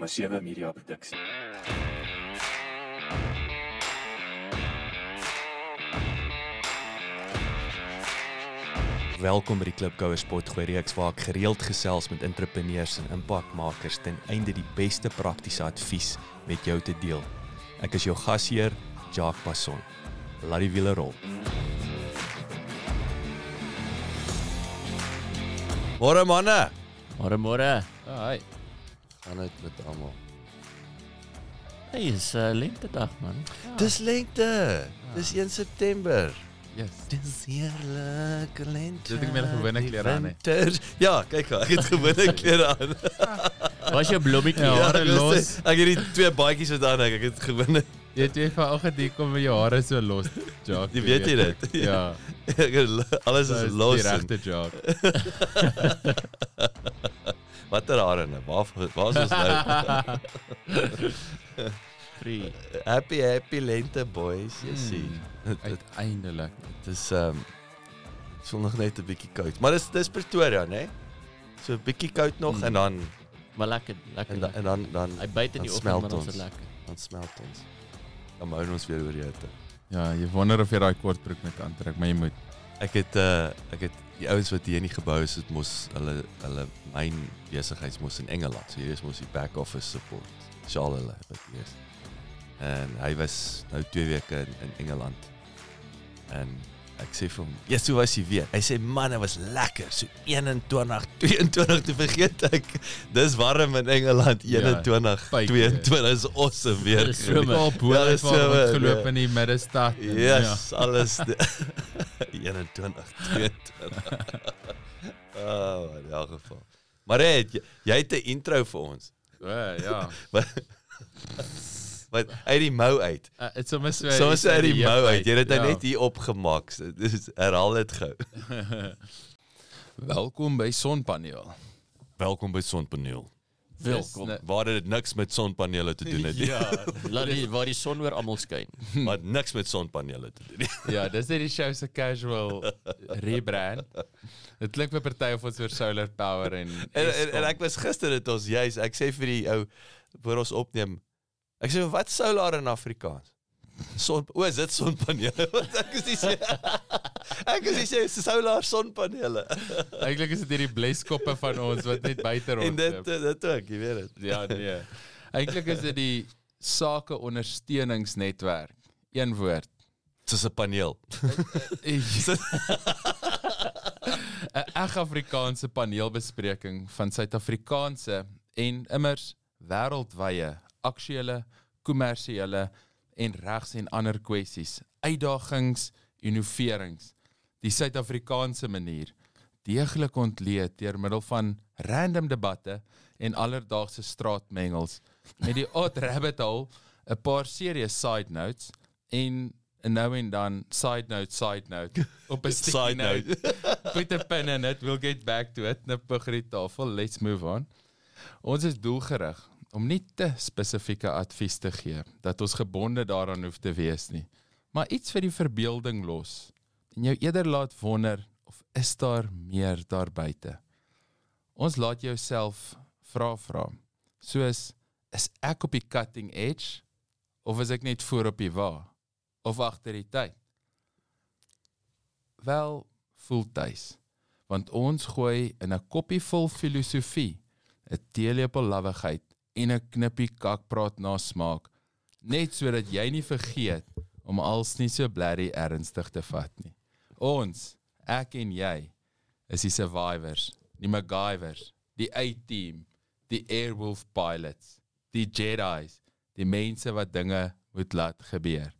om 'n sewe media produksie. Welkom by die Klipkouer Spotgooi reeks waar ek gereeld gesels met entrepreneurs en impakmakers ten einde die beste praktiese advies met jou te deel. Ek is jou gasheer, Jacques Passon. Laat die wiele rol. Môre manne, Môre môre. Haai. Gaan dit met almal. Hey, is uh, lente dag man. Dis lengte. Dis 1 September. Yes. Dis heerlik lente. Dit ek my gewone klere aan, hè? Winter. Ja, kyk gou, ek het gewone klere aan. Was jou blommetjie? Ja. Ja. hare ek was- los. Ek het die twee baadjies wat aan ek, ek het gewone. Jy het weer vanoggend hier kom met jou hare so los, Jacques. Jy weet jy dit? Ja. Ek het- Alles is Dis los. Die en- regte Jacques. Watter hare nou? Waar waar is ons nou? Free. happy happy lente boys. Jy sien. Hmm, Uiteindelik. Dit is ehm um, nog net 'n bietjie koud. Maar dis dis Pretoria, né? So 'n bietjie koud nog Hmm. en dan Maar lekker, lekker. en dan en dan dan, Hy byt in die dan oggend smelt maar ons is lekker. dan smelt ons. Dan hou ons weer oor die hitte. Ja, jy wonder of jy daai kortbroek met aantrek, maar jy moet. Ek het uh ek het die ouens wat hier in die gebou is, het mos hulle hulle myn besigheids mos in Engeland. So hier is mos die back office support. Shaal hulle wat hier is. En hy was nou 2 weke in, in Engeland. En ek sê vir hom, "Ja, so was hy weer." Hy sê, "Man, dit was lekker. So 21, 22 te vergeet ek. Dis warm in Engeland. Ja, 21, pyke. 22 is awesome weer. Dis somer. Al bo Ja, ja, dis waar so, geloop ja. in die middestad. en Yes, alles de, 21, 22. Oh, in elk geval. Maar hey, jy, jy het 'n intro vir ons. Ja. O, ja. Wat uit die mou uit. Uh, Dit sommer so Soms uit die mou uit. Jy het dit nou Ja. net hier opgemaak. Dis herhaal dit gou. Welkom by Sonpaneel. Welkom by Sonpaneel. Welkom. Waar dit niks met sonpanele te doen het nie. Ja. Laat die waar die son oor almal skyn. Maar niks met sonpanele te doen nie. Ja, dis net die show se casual rebrand. Dit klink vir party of ons oor solar power en En, en, en ek was gister dit ons juis, ek sê vir die ou voor ons opneem. Ek sê wat solar in Afrikaans? Son O, is dit sonpanele? Want ek is nie sê Ek is nie sê solar sonpanele. Eintlik is dit hierdie bleskoppe van ons wat net buite En dit dit ook, jy weet dit. Ja, nee. Eintlik is dit die sake ondersteuningsnetwerk. Een woord. Soos 'n paneel. 'n Eg Afrikaanse paneelbespreking van Suid-Afrikaanse en immers wêreldwye aktuelle, kommersiële en regs en ander kwessies, uitdagings, innoverings, die Suid-Afrikaanse manier deeglik ontleed deur middel van random debatte en alledaagse straatmengels met die odd rabbit hole 'n paar serious side notes en nou en dan side note side note op 'n Side note. Put a pen in it. We'll get back to it. Nip op die tafel. Let's move on. Ons is doelgerig om nie te spesifieke advies te gee dat ons gebonde daaraan hoef te wees nie, maar iets vir die verbeelding los en jou eerder laat wonder of is daar meer daar buite. Ons laat jouself vra vra. Soos is ek op die cutting edge of is ek net voor op die wa of agter die tyd? Wel, voel tuis. Want ons gooi in 'n koppie vol filosofie, 'n teelepel lawwigheid en 'n knippie kakpraat na smaak, net sodat jy nie vergeet om als nie so blerry ernstig te vat nie. Ons, ek en jy, is die survivors, die MacGyvers, die A-team, die Airwolf pilots, die Jedi's, die mense wat dinge moet laat gebeur.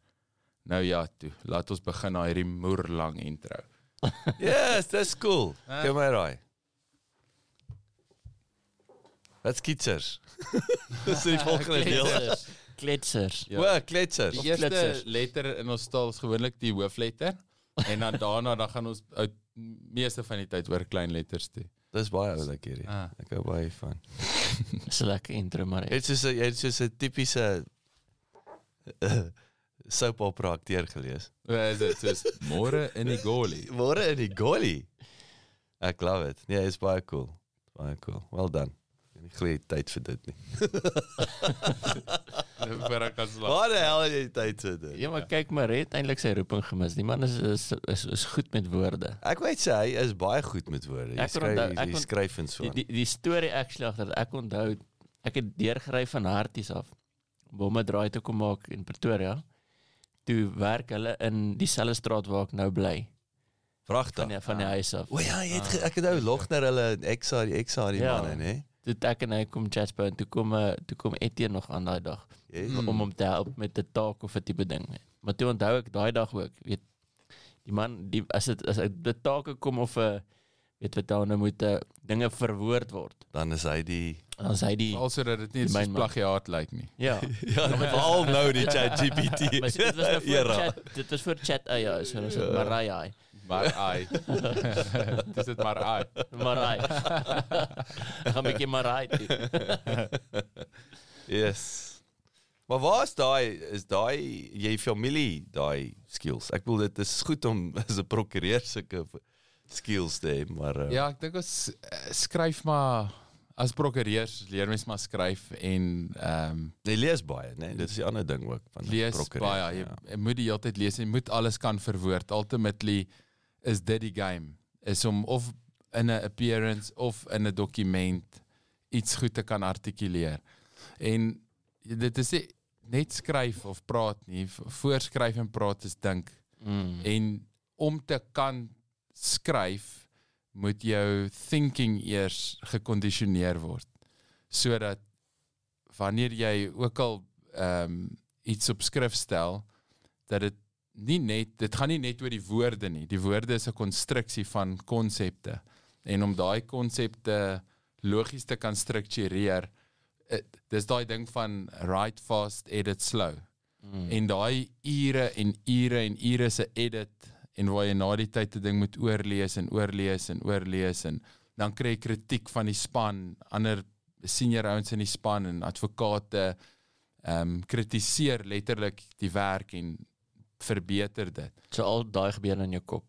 Nou ja, toe, laat ons begin na hierdie moerlang intro. Yes, dis cool. Kom maar raai. Wat skitsers? Dis die volgende deel. Kletsers. Kletsers. Ja. O, kletsers. Die eerste kletsers. letter in ons taal is gewoonlik die hoofletter en dan daarna dan gaan ons uit meeste van die tyd oor klein letters toe. Dis baie oulik hierdie. Ah. Ek hou baie van. Dis 'n lekker intro maar. Dit is so 'n dit is so 'n tipiese soap opera akteur gelees. Hoe is dit? Soos môre in die goalie. Môre in die goalie. Ek love it. Nee, it's baie cool. Baie cool. Well done. Ek glo jy het tyd vir dit nie. Vir ek kan slaap. Waar die hel het jy tyd vir dit? Ja, maar kyk maar, het eintlik sy roeping gemis. Die man is is is, is goed met woorde. Ek weet sy hy is baie goed met woorde. Hy Ek kon skryf ek hy skryf en so. Die die, die storie actually agter ek onthou ek het deurgery van Harties af om hom 'n draai te kom maak in Pretoria. Toe werk hulle in dieselfde straat waar ek nou bly Vragtig. van die, van die huis af. O ja, jy het ge- ek het nou Logner hulle Exa die Exa die Ja. manne, né? Toe ek en hy kom chatspou en toe kom eh, toe kom Etienne nog aan daai dag Yes. om hom te help met 'n taak of 'n tipe ding. Maar toe onthou ek daai dag ook, weet die man die as dit as dit take kom of 'n weet wat daar nou moet uh, dinge verwoord word. Dan is hy die Dan sê hy die Also dat dit nie myn man. plagiaat lyk nie. ja. Ja, veral nou die ChatGPT. Maar dit was nou era. chat, dit was voor chat AI, so ons het Marai. Maar ai. Dis dit maar ai. Marai. Ek gaan 'n bietjie Marai toe. Yes. Maar waar is daai is daai jy familie daai skills? Ek bedoel dit is goed om as 'n prokureur sulke skills te hê, maar uh, Ja, ek dink ons eh, skryf maar as prokureurs leer mens maar skryf en ehm um, jy lees baie, né? Nee? Dit is die ander ding ook van 'n lees prokureur, baie. Jy, ja. jy moet die hele tyd lees en jy moet alles kan verwoord. Ultimately is dit die game. Is om of in 'n appearance of in 'n dokument iets goed te kan artikuleer. En dit is nie net skryf of praat nie. Voorskryf en praat is dink. Mm. En om te kan skryf moet jou thinking eers gekondisioneer word sodat wanneer jy ook al ehm um, iets op skrif stel dat dit nie net dit gaan nie net oor die woorde nie. Die woorde is 'n konstruksie van konsepte. En om daai konsepte logies te kan struktureer eh, dis daai ding van write fast edit slow. Mm. en daai ure en ure en ure se edit en waar jy na die tyd 'n ding moet oorlees en oorlees en oorlees en dan kry jy kritiek van die span, ander senior ouens in die span en advokate ehm um, kritiseer letterlik die werk en verbeter dit. So al daai gebeur in jou kop.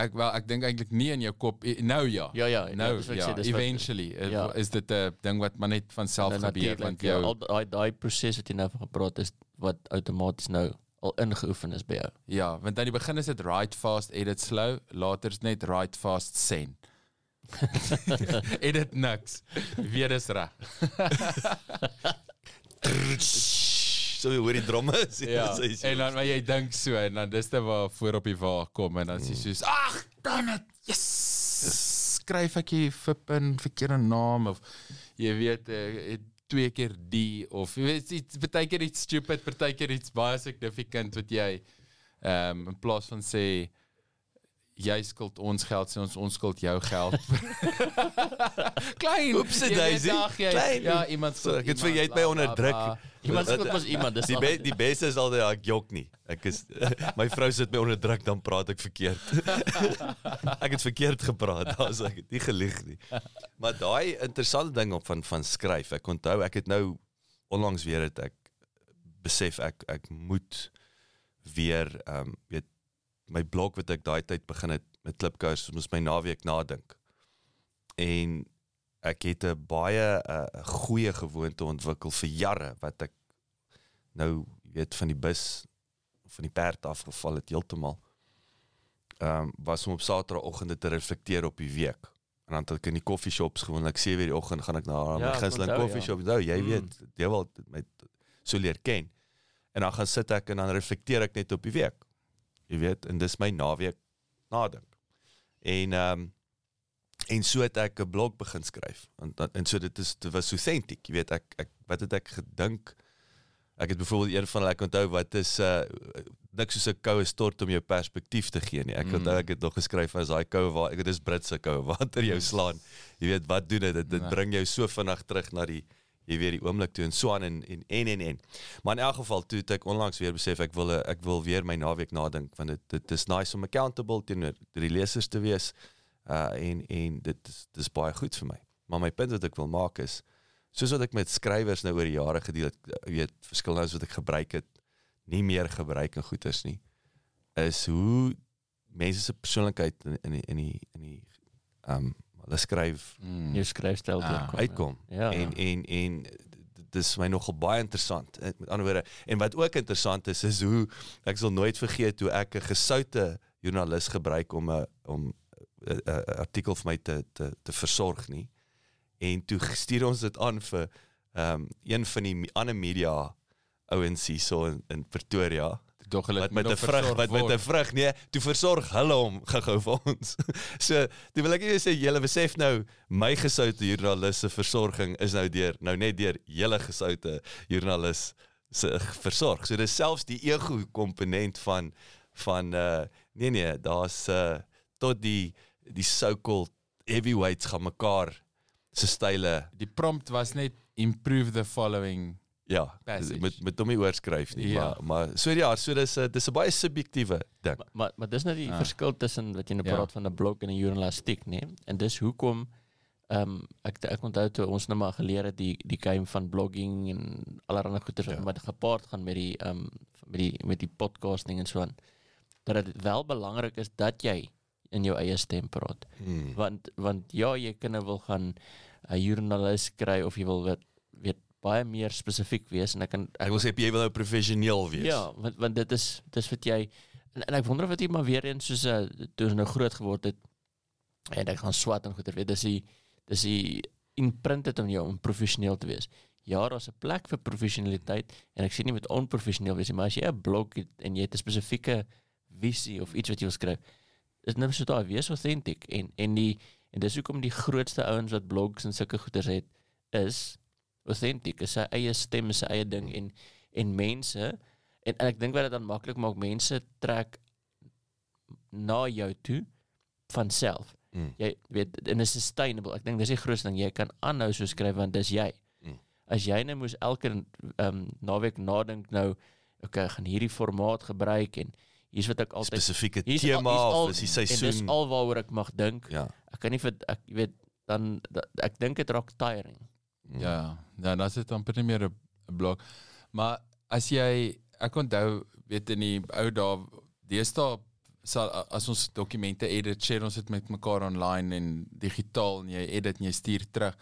Ek wel ek dink eintlik nie in jou kop nou ja. Ja ja, nou dis wat ek ja, sê, dis wat- eventually eh, ja. is dit 'n ding wat maar net van self Nou, gebeur want ja, jou al daai daai proses wat jy nou van gepraat is wat outomaties nou al ingeoefen is by jou. Ja, want aan die begin is dit write fast, edit slow, later is net write fast, send. edit niks. Weer is reg. So jy hoor die dromme is. Ja. En dan maar jy dink so en dan dis dit waar voor op die wa kom en dan sê jy soos ag, dan dit. Yes. Skryf ek hier fip in verkeerde naam of jy weet uh, twee keer die of jy weet iets baie keer iets stupid, baie keer iets baie significant wat jy ehm um, in plaas van sê jy skuld ons geld, sê ons ons skuld jou geld. Klein. Oepsie daisy, jy- klein. Ja, iemand So, ek het vir jy het my bla, onder bla, druk. bla. Iemand skuld mos iemand, dis Die be, die beste is altyd ja, ek jok nie. Ek is my vrou sit my onder druk dan praat ek verkeerd. ek het verkeerd gepraat, daar's ek het nie gelieg nie. Maar daai interessante ding op van van skryf. Ek onthou ek het nou onlangs weer het ek besef ek ek moet weer ehm um, weet my blog wat ek daai tyd begin het met klipkous moes my naweek nadink. En ek het 'n baie 'n uh, goeie gewoonte ontwikkel vir jare wat ek nou weet van die bus van die perd afgeval het heeltemal. Ehm um, was om op Saterdagoggende te reflekteer op die week. En dan het ek in die koffieshops gewoonlik 7:00 die oggend gaan ek na Ja, my gunsteling koffieshop. Nou, jy Mm. weet, jy wil my so leer ken. En dan gaan sit ek en dan reflekteer ek net op die week. Jy weet, en dis my naweek nadink. En ehm um, en so het ek 'n blog begin skryf. En dan- en so dit is dit was authentic. Jy weet ek ek wat het ek gedink? Ek het byvoorbeeld een van hulle ek onthou wat is uh niks soos 'n koue stort om jou perspektief te gee nie. Ek Mm. onthou ek het nog geskryf as daai koue waar ek dit is Britse koue water jou slaan. Jy weet wat doen dit? Dit, dit Nee. bring jou so vinnig terug na die jy weet die oomblik toe en so aan en en en en. en. Maar in elk geval toe ek onlangs weer besef ek wil ek wil weer my naweek nadink want dit dit is nice om accountable teenoor die lesers te wees. Uh en en dit is dis baie goed vir my. Maar my punt wat ek wil maak is soos wat ek met skrywers nou oor die jare gedeel het, weet verskillende ouens wat ek gebruik het, nie meer gebruik in goeters nie, is hoe mense se persoonlikheid in in die in die in die um, hulle skryf Mm. Jou skryfstyl Ah, deurkom, uitkom. Ja. En en en dit is my nogal baie interessant. Eh, Met ander woorde, en wat ook interessant is is hoe ek sal nooit vergeet hoe ek 'n gesoute joernalis gebruik om 'n om 'n artikel vir my te te te versorg nie. En toe stuur ons dit aan vir ehm um, een van die ander media ouens hier so in, in Pretoria Tog hulle wat met 'n vrug wat met. 'n vrug nee, toe versorg hulle hom gou-gou vir ons. so, toe wil ek net sê julle besef nou my gesoute joernalis se versorging is nou deur nou net deur julle gesoute joernalis se versorg. So dis selfs die ego komponent van van uh nee nee, daar's uh tot die die so-called heavyweights gaan mekaar se style Die prompt was net improve the following. Ja, Passage. met met hom nie oorskryf nie, Ja. maar maar so ja, so dis 'n dis 'n baie subjektiewe ding. Maar maar, maar dis nou die Ah. verskil tussen wat jy nou Ja. praat van 'n blog en 'n journalistiek, nê? En dis hoekom ehm um, ek ek onthou toe ons nou maar geleer het die die game van blogging en allerlei goeie Ja. ja. wat gepaard gaan met die ehm um, met die met die podcasting en so aan. Dat dit wel belangrik is dat jy in jou eie stem praat. Hmm. Want want ja, jy kan nou wil gaan 'n joernalis kry of jy wil weet, weet baie meer spesifiek wees en ek kan Ek wil sê jy wil nou professioneel wees. Ja, want want dit is dis wat jy en, en ek wonder of dit maar weer eens soos 'n uh, toe ons nou groot geword het en ek gaan swat en goeie weet dis die dis die imprinted om jou om professioneel te wees. Ja, daar's 'n plek vir professionaliteit en ek sê nie met onprofessioneel wees nie, maar as jy 'n blog het en jy het 'n spesifieke visie of iets wat jy wil skryf, is net so daai wees authentic en en die en dis hoekom die grootste ouens wat blogs en sulke goeders het is authentic, is sy eie stem, sy eie ding en en mense en, en ek dink wat dit dan maklik maak mense trek na jou toe van self. Mm. Jy weet en is sustainable. Ek dink dis die grootste ding. Jy kan aanhou so skryf want dis jy. Mm. As jy nou moes elke ehm um, naweek nadink nou okay, gaan hierdie formaat gebruik en hier's wat ek altyd spesifieke tema al- of is die En dis seisoen. al waaroor ek mag dink. Ja. Ek kan nie vir ek weet dan da, ek dink dit raak tiring. Ja, ja, dan is dit amper nie meer 'n blog. Maar as jy ek onthou weet in die ou dae deesdae sal as ons dokumente edit, share ons dit met mekaar online en digitaal en jy edit en jy stuur terug.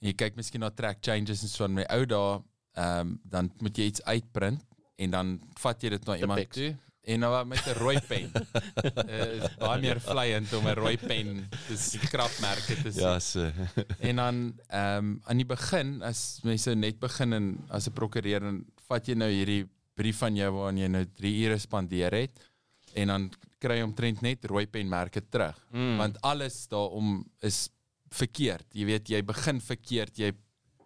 En jy kyk miskien na track changes en so aan my ou dae, ehm um, dan moet jy iets uitprint en dan vat jy dit na iemand toe en nou met 'n rooi pen. uh, is baie meer vleiend om 'n rooi pen te skrapmerke te sien. Ja, so. En dan ehm um, aan die begin as mense net begin en as 'n prokureur dan vat jy nou hierdie brief van jou waarin jy nou 3 ure spandeer het en dan kry jy omtrent net rooi penmerke terug Mm. want alles daarom is verkeerd. Jy weet jy begin verkeerd, jy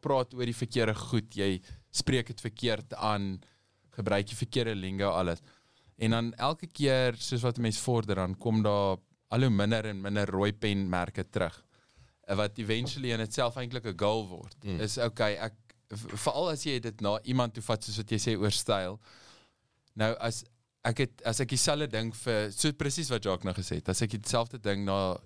praat oor die verkeerde goed, jy spreek dit verkeerd aan, gebruik jy verkeerde lingo alles. En dan elke keer soos wat 'n mens vorder dan kom daar al hoe minder en minder rooi penmerke terug. Eh, Wat eventually in itself eintlik 'n goal word. Mm. Is okay, ek veral as jy dit na iemand toe vat soos wat jy sê oor styl. Nou as ek het as ek dieselfde ding vir so presies wat Jacques nou gesê het, as ek dieselfde ding na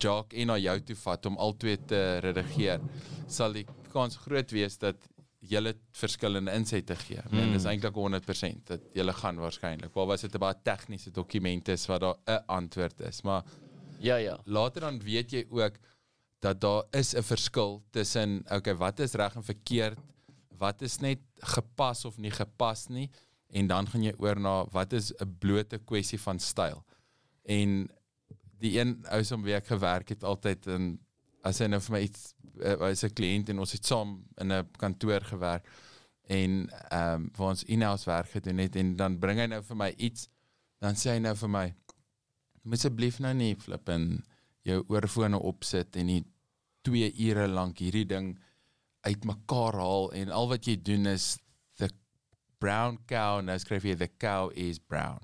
Jacques en na jou toe vat om albei te redigeer, sal die kans groot wees dat julle verskillende insette gee. Mm. En dis eintlik 100% dat julle gaan waarskynlik. Waar was dit 'n baie tegniese dokument is wat daar 'n antwoord is, maar Ja, ja. later dan weet jy ook dat daar is 'n verskil tussen okay, wat is reg en verkeerd, wat is net gepas of nie gepas nie en dan gaan jy oor na wat is 'n blote kwessie van styl. En die een ou som wie ek gewerk het altyd in as hy nou vir my iets uh, was 'n kliënt en ons het saam in 'n kantoor gewerk en ehm um, waar ons in-house werk gedoen het en dan bring hy nou vir my iets dan sê hy nou vir my moet asseblief nou nie flip en jou oorfone opsit en nie 2 ure lank hierdie ding uitmekaar haal en al wat jy doen is the brown cow nou skryf jy the cow is brown.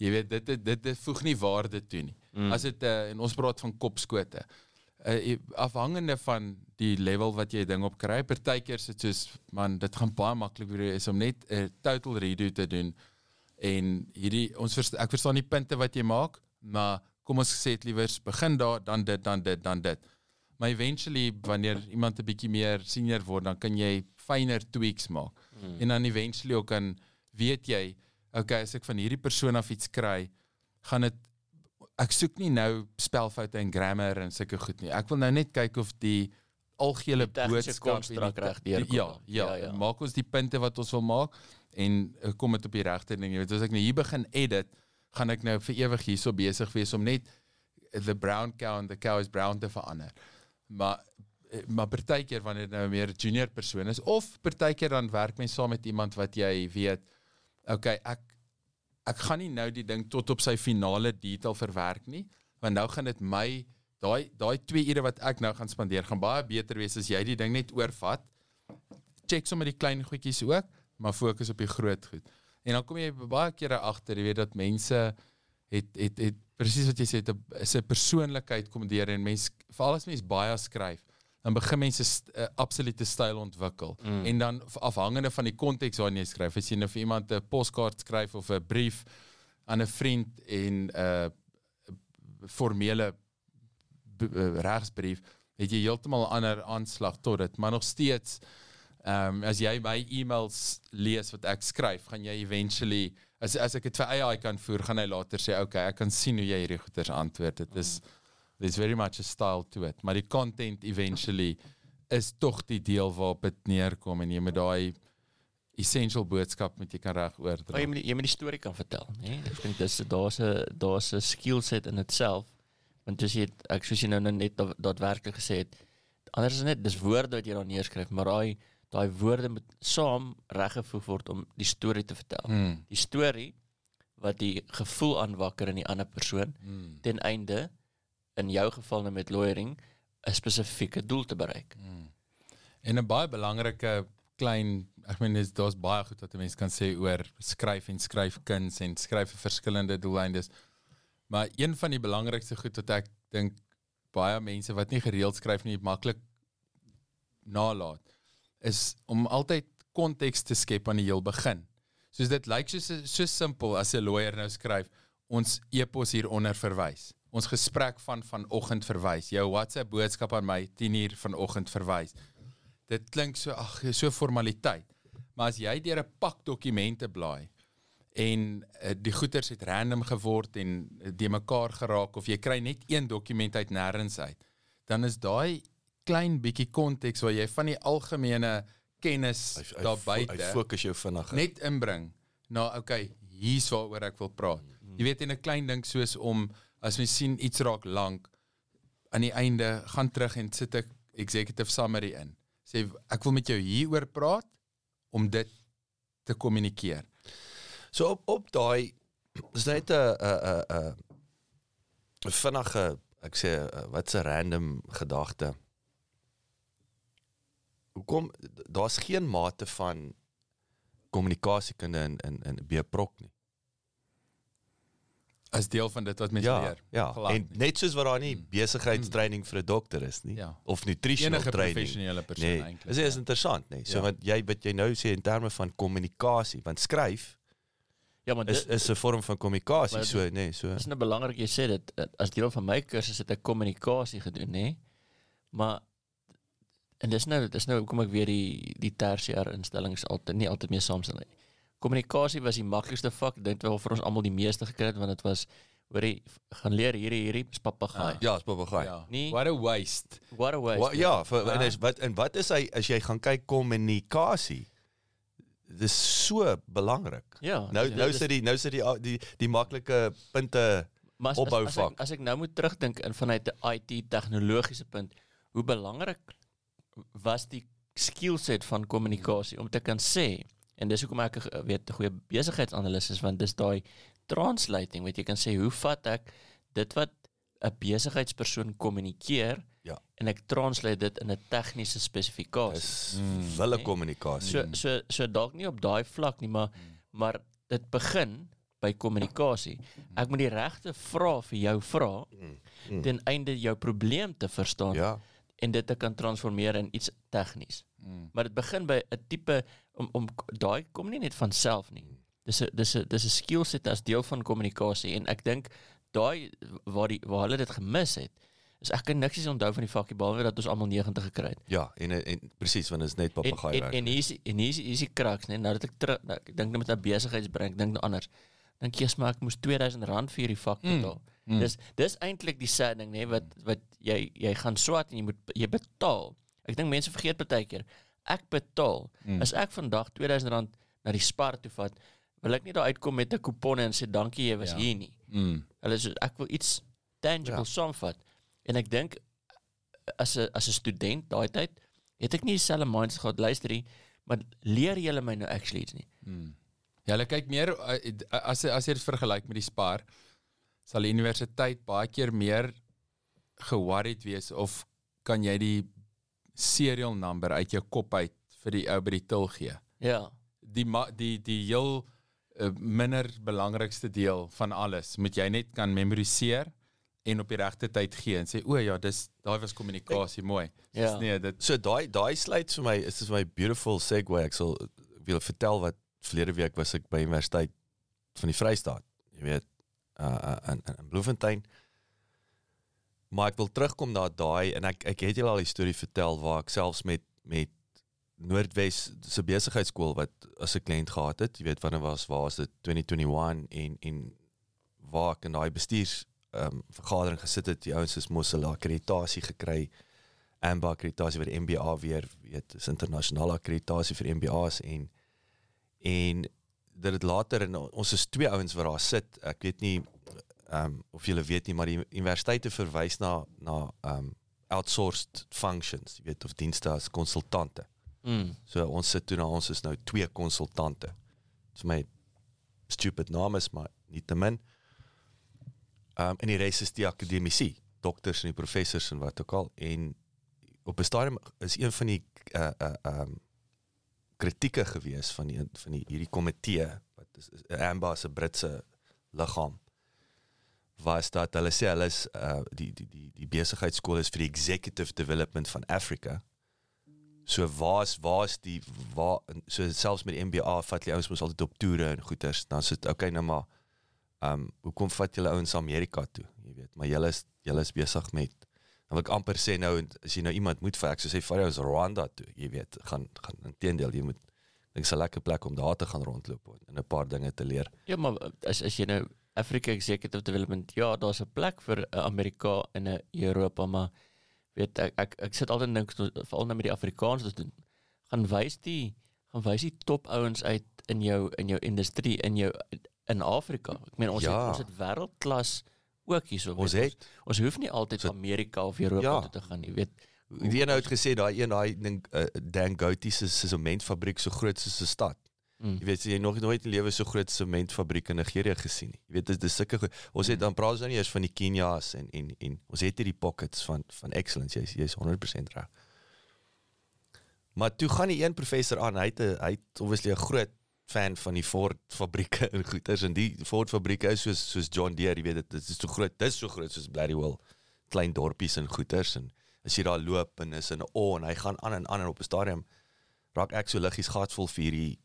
Jy weet dit dit dit, dit voeg nie waarde toe nie. Mm. As dit uh, en ons praat van kopskote. Uh, afhangende van die level wat jy ding op kry, partykeer is dit soos man, dit gaan baie maklik weer is om net 'n total redo te doen en hierdie ons versta, ek verstaan die punte wat jy maak, maar kom ons sê dit liewers begin daar, dan dit, dan dit, dan dit. Maar eventually wanneer iemand 'n bietjie meer senior word, dan kan jy fynere tweaks maak. Mm. En dan eventually ook kan weet jy, okay, as ek van hierdie persoon af iets kry, gaan dit ek soek nie nou spelfoute en grammar en sulke goed nie. Ek wil nou net kyk of die algehele boodskap en die- reg die- deurkom. Ja, ja, Ja, ja. Maak ons die punte wat ons wil maak en eh, kom dit op die regte ding. Jy weet, as ek nou hier begin edit, gaan ek nou vir ewig hierso besig wees om net the brown cow and the cow is brown te verander. Maar eh, maar partykeer wanneer dit nou meer 'n junior persoon is of partykeer dan werk mens saam met iemand wat jy weet okay, ek ek gaan nie nou die ding tot op sy finale detail verwerk nie, want nou gaan dit my daai daai 2 ure wat ek nou gaan spandeer gaan baie beter wees as jy die ding net oorvat. Check sommer die klein goedjies ook, maar fokus op die groot goed. En dan kom jy baie kere agter, jy weet dat mense het het het presies wat jy sê, 'n is 'n persoonlikheid kom deur en mense veral as mens baie skryf, dan begin mense 'n st- 'n absolute styl ontwikkel. Mm. En dan afhangende van die konteks waarin jy skryf, as jy nou vir iemand 'n poskaart skryf of 'n brief aan 'n vriend en 'n uh, formele b- uh, regsbrief, het jy heeltemal 'n ander aanslag tot dit, maar nog steeds Ehm um, as jy my e-mails lees wat ek skryf, gaan jy eventually as as ek dit vir AI kan voer, gaan hy later sê, "Oké, okay, ek kan sien hoe jy hierdie goeters antwoord." Dit is there's very much a style to it, maar die content eventually is tog die deel waarop dit neerkom en jy moet daai essential boodskap met jy kan reg oordra. Maar jy moet jy moet die storie kan vertel, né? Ek dink dis daar's 'n daar's 'n skill set in itself. Want as jy het- ek soos jy nou nou net da- daadwerklik gesê het, anders is net dis woorde wat jy daar neerskryf, maar daai daai woorde moet saam reggevoeg word om die storie te vertel. Hmm. Die storie wat die gevoel aanwakker in die ander persoon Hmm. ten einde in jou geval nou met lawyering 'n spesifieke doel te bereik. En 'n baie belangrike klein, ek meen dis daar's baie goed wat 'n mens kan sê oor skryf en skryfkuns en skryf vir verskillende doeleindes. Maar een van die belangrikste goed wat ek dink baie mense wat nie gereeld skryf nie maklik nalat is om altyd konteks te skep aan die heel begin. Soos dit lyk soos so simpel as 'n lawyer nou skryf, ons e-pos hieronder verwys. Ons gesprek van vanoggend verwys. Jou WhatsApp boodskap aan my 10uur vanoggend verwys. Dit klink so ag, so formaliteit. Maar as jy deur 'n pak dokumente blaai en uh, die goeters het random geword en uh, die mekaar geraak of jy kry net een dokument uit nêrens uit, dan is daai klein bietjie konteks waar jy van die algemene kennis daar buite Hy fokus jou vinnig. net inbring na okay, hier's waaroor ek wil praat. Jy weet in 'n klein ding soos om as mens sien iets raak lank aan die einde gaan terug en sit ek executive summary in. Sê ek wil met jou hieroor praat om dit te kommunikeer. So op op daai is net 'n 'n 'n 'n vinnige ek sê uh, wat 'n random gedagte. Hoekom daar's geen mate van kommunikasiekunde in in in B-prok nie. As deel van dit wat mense Ja, leer. ja. Glad En nie. net soos wat daar nie besigheidstraining vir 'n dokter is nie Ja. of nutritional enige training. professionele persoon Nee, eintlik. dis is interessant, nee. So Ja. wat jy wat jy nou sê in terme van kommunikasie, want skryf Ja, maar is dit is 'n vorm van kommunikasie, so nee, so. Dis nou belangrik jy sê dit eh, as deel van my kursus het ek kommunikasie gedoen, nê? Maar en dis nou dis nou kom ek weer die die tersiêre instellings altyd nie altyd mee saamstem nie. Kommunikasie was die maklikste vak, ek dink wel vir ons almal die meeste gekry het want dit was hoorie gaan leer hierdie hierdie is papegaai. Ja, is papegaai. Ja. Nee. What a waste. What a waste. Wa- ja, vir, en Ja. is wat en wat is hy as jy gaan kyk kommunikasie? Dis so belangrik. Ja. Nou ja, nou sit die nou sit die die die maklike punte Maar as, as, as, opbouvak. ek, as ek nou moet terugdink in vanuit 'n IT tegnologiese punt, hoe belangrik was die skill set van kommunikasie om te kan sê en dis hoekom ek ge- weet 'n goeie besigheidsanalis is want dis daai translating wat jy kan sê hoe vat ek dit wat 'n besigheidspersoon kommunikeer Ja. en ek translate dit in 'n tegniese spesifikasie. is wille Nee. kommunikasie. So so so dalk nie op daai vlak nie, maar maar dit begin by kommunikasie. Ek moet die regte vrae vir jou vra Mm. ten einde jou probleem te verstaan Ja. En dit te kan transformeer in iets tegnies. Maar dit begin by 'n tipe om om daai kom nie net van self nie. Dis 'n dis 'n dis 'n skill set as deel van kommunikasie en ek dink daai waar die waar hulle dit gemis het is ek kan niks onthou van die vakkie behalwe dat ons almal 90 gekry het. Ja, en en presies want dit is net En papegaai en, werk. en en hier is hier is die kraks nee nou dat ek terug nou, ek dink nou met 'n besigheidsbrein ek dink nou anders. Dink jy maar ek moes R2000 vir hierdie vak Hmm. betaal. Mm. Dis dis eintlik die sad ding nê wat wat jy jy gaan swat en jy moet jy betaal. Ek dink mense vergeet baie keer. Ek betaal. Mm. As ek vandag R2000 na die Spar toe vat, wil ek nie daar uitkom met 'n kupon en sê dankie jy was ja. hier nie. Mm. Hulle sê ek wil iets tangible ja. saamvat. En ek dink as 'n as 'n student daai tyd het ek nie dieselfde mindset gehad luister nie, maar leer jy my nou actually iets nie. Mm. Ja, hulle kyk meer eh, as as jy dit vergelyk met die Spar sal die universiteit baie keer meer ge-worried wees of kan jy die serial number uit jou kop uit vir die ou by die til gee. Ja. Die die die heel uh, minder belangrikste deel van alles moet jy net kan memoriseer en op die regte tyd gee en sê o ja, dis daai was kommunikasie mooi. Ja. Nee, dit so daai daai sluit vir my is dis my beautiful segue. Ek sal wil vertel wat verlede week was ek by universiteit van die Vrystaat. Jy weet uh in in Bloemfontein. Maar ek wil terugkom na daai en ek ek het julle al die storie vertel waar ek selfs met met Noordwes se besigheidskool wat as 'n kliënt gehad het, jy weet wanneer was waar was dit 2021 en en waar ek in daai bestuurs ehm um, vergadering gesit het, die ouens is mos hulle akkreditasie gekry. AMBA akkreditasie vir die MBA weer, weet, is internasionale akkreditasie vir MBA's en en dat dit later en ons is twee ouens wat daar sit. Ek weet nie ehm um, of julle weet nie, maar die universiteite verwys na na ehm um, outsourced functions, jy weet of dienste as konsultante. Mm. So ons sit toe na ons is nou twee konsultante. Dis my stupid naam is maar nie te min. Ehm um, en die res is die akademici, dokters en die professors en wat ook al en op 'n stadium is een van die uh uh um kritieke gewees van die van die hierdie komitee wat is, is Amba se Britse liggaam was dat hulle sê hulle is uh die die die die besigheidskool is vir die executive development van Afrika. So waar's waar's die waar so selfs met die MBA vat jy ouens mos altyd op toere en goeters dan sit okay nou maar um hoekom vat julle ouens Amerika toe? Jy weet maar julle is julle is besig met dan wil ek amper sê nou as jy nou iemand moet vir ek sê vat jou Rwanda toe jy weet gaan gaan intedeel jy moet dink se lekker plek om daar te gaan rondloop en 'n paar dinge te leer ja maar as as jy nou Africa Executive Development ja daar's 'n plek vir Amerika en 'n Europa maar weet ek ek, ek sit altyd dink veral nou met die Afrikaans wat doen gaan wys die gaan wys die top ouens uit in jou in jou industrie in jou in Afrika. Ek meen ons ja. het ons het wêreldklas ook hierso. Ons het ons, ons hoef nie altyd so, Amerika of Europa ja. toe te gaan, jy weet. Wie nou het gesê daai een daai ding uh, Dan Goaty se sementfabriek so groot soos 'n stad. Mm. Jy weet jy nog nooit in lewe so groot sementfabriek in Nigerië gesien nie. Jy weet dit is sulke ons het mm. dan praat ons nou nie eers van die Kenya's en en en ons het hierdie pockets van van excellence. Jy's jy's 100% reg. Maar toe gaan die een professor aan, hy het hy het obviously 'n groot fan van die Ford fabrieke en goeders en die Ford fabrieke is soos soos John Deere, jy weet dit dit is so groot, dis so groot soos Blariwell klein dorpies en goeders en as jy daar loop en is in 'n o en hy gaan aan en aan en op 'n stadium raak ek so liggies gatvol vir hierdie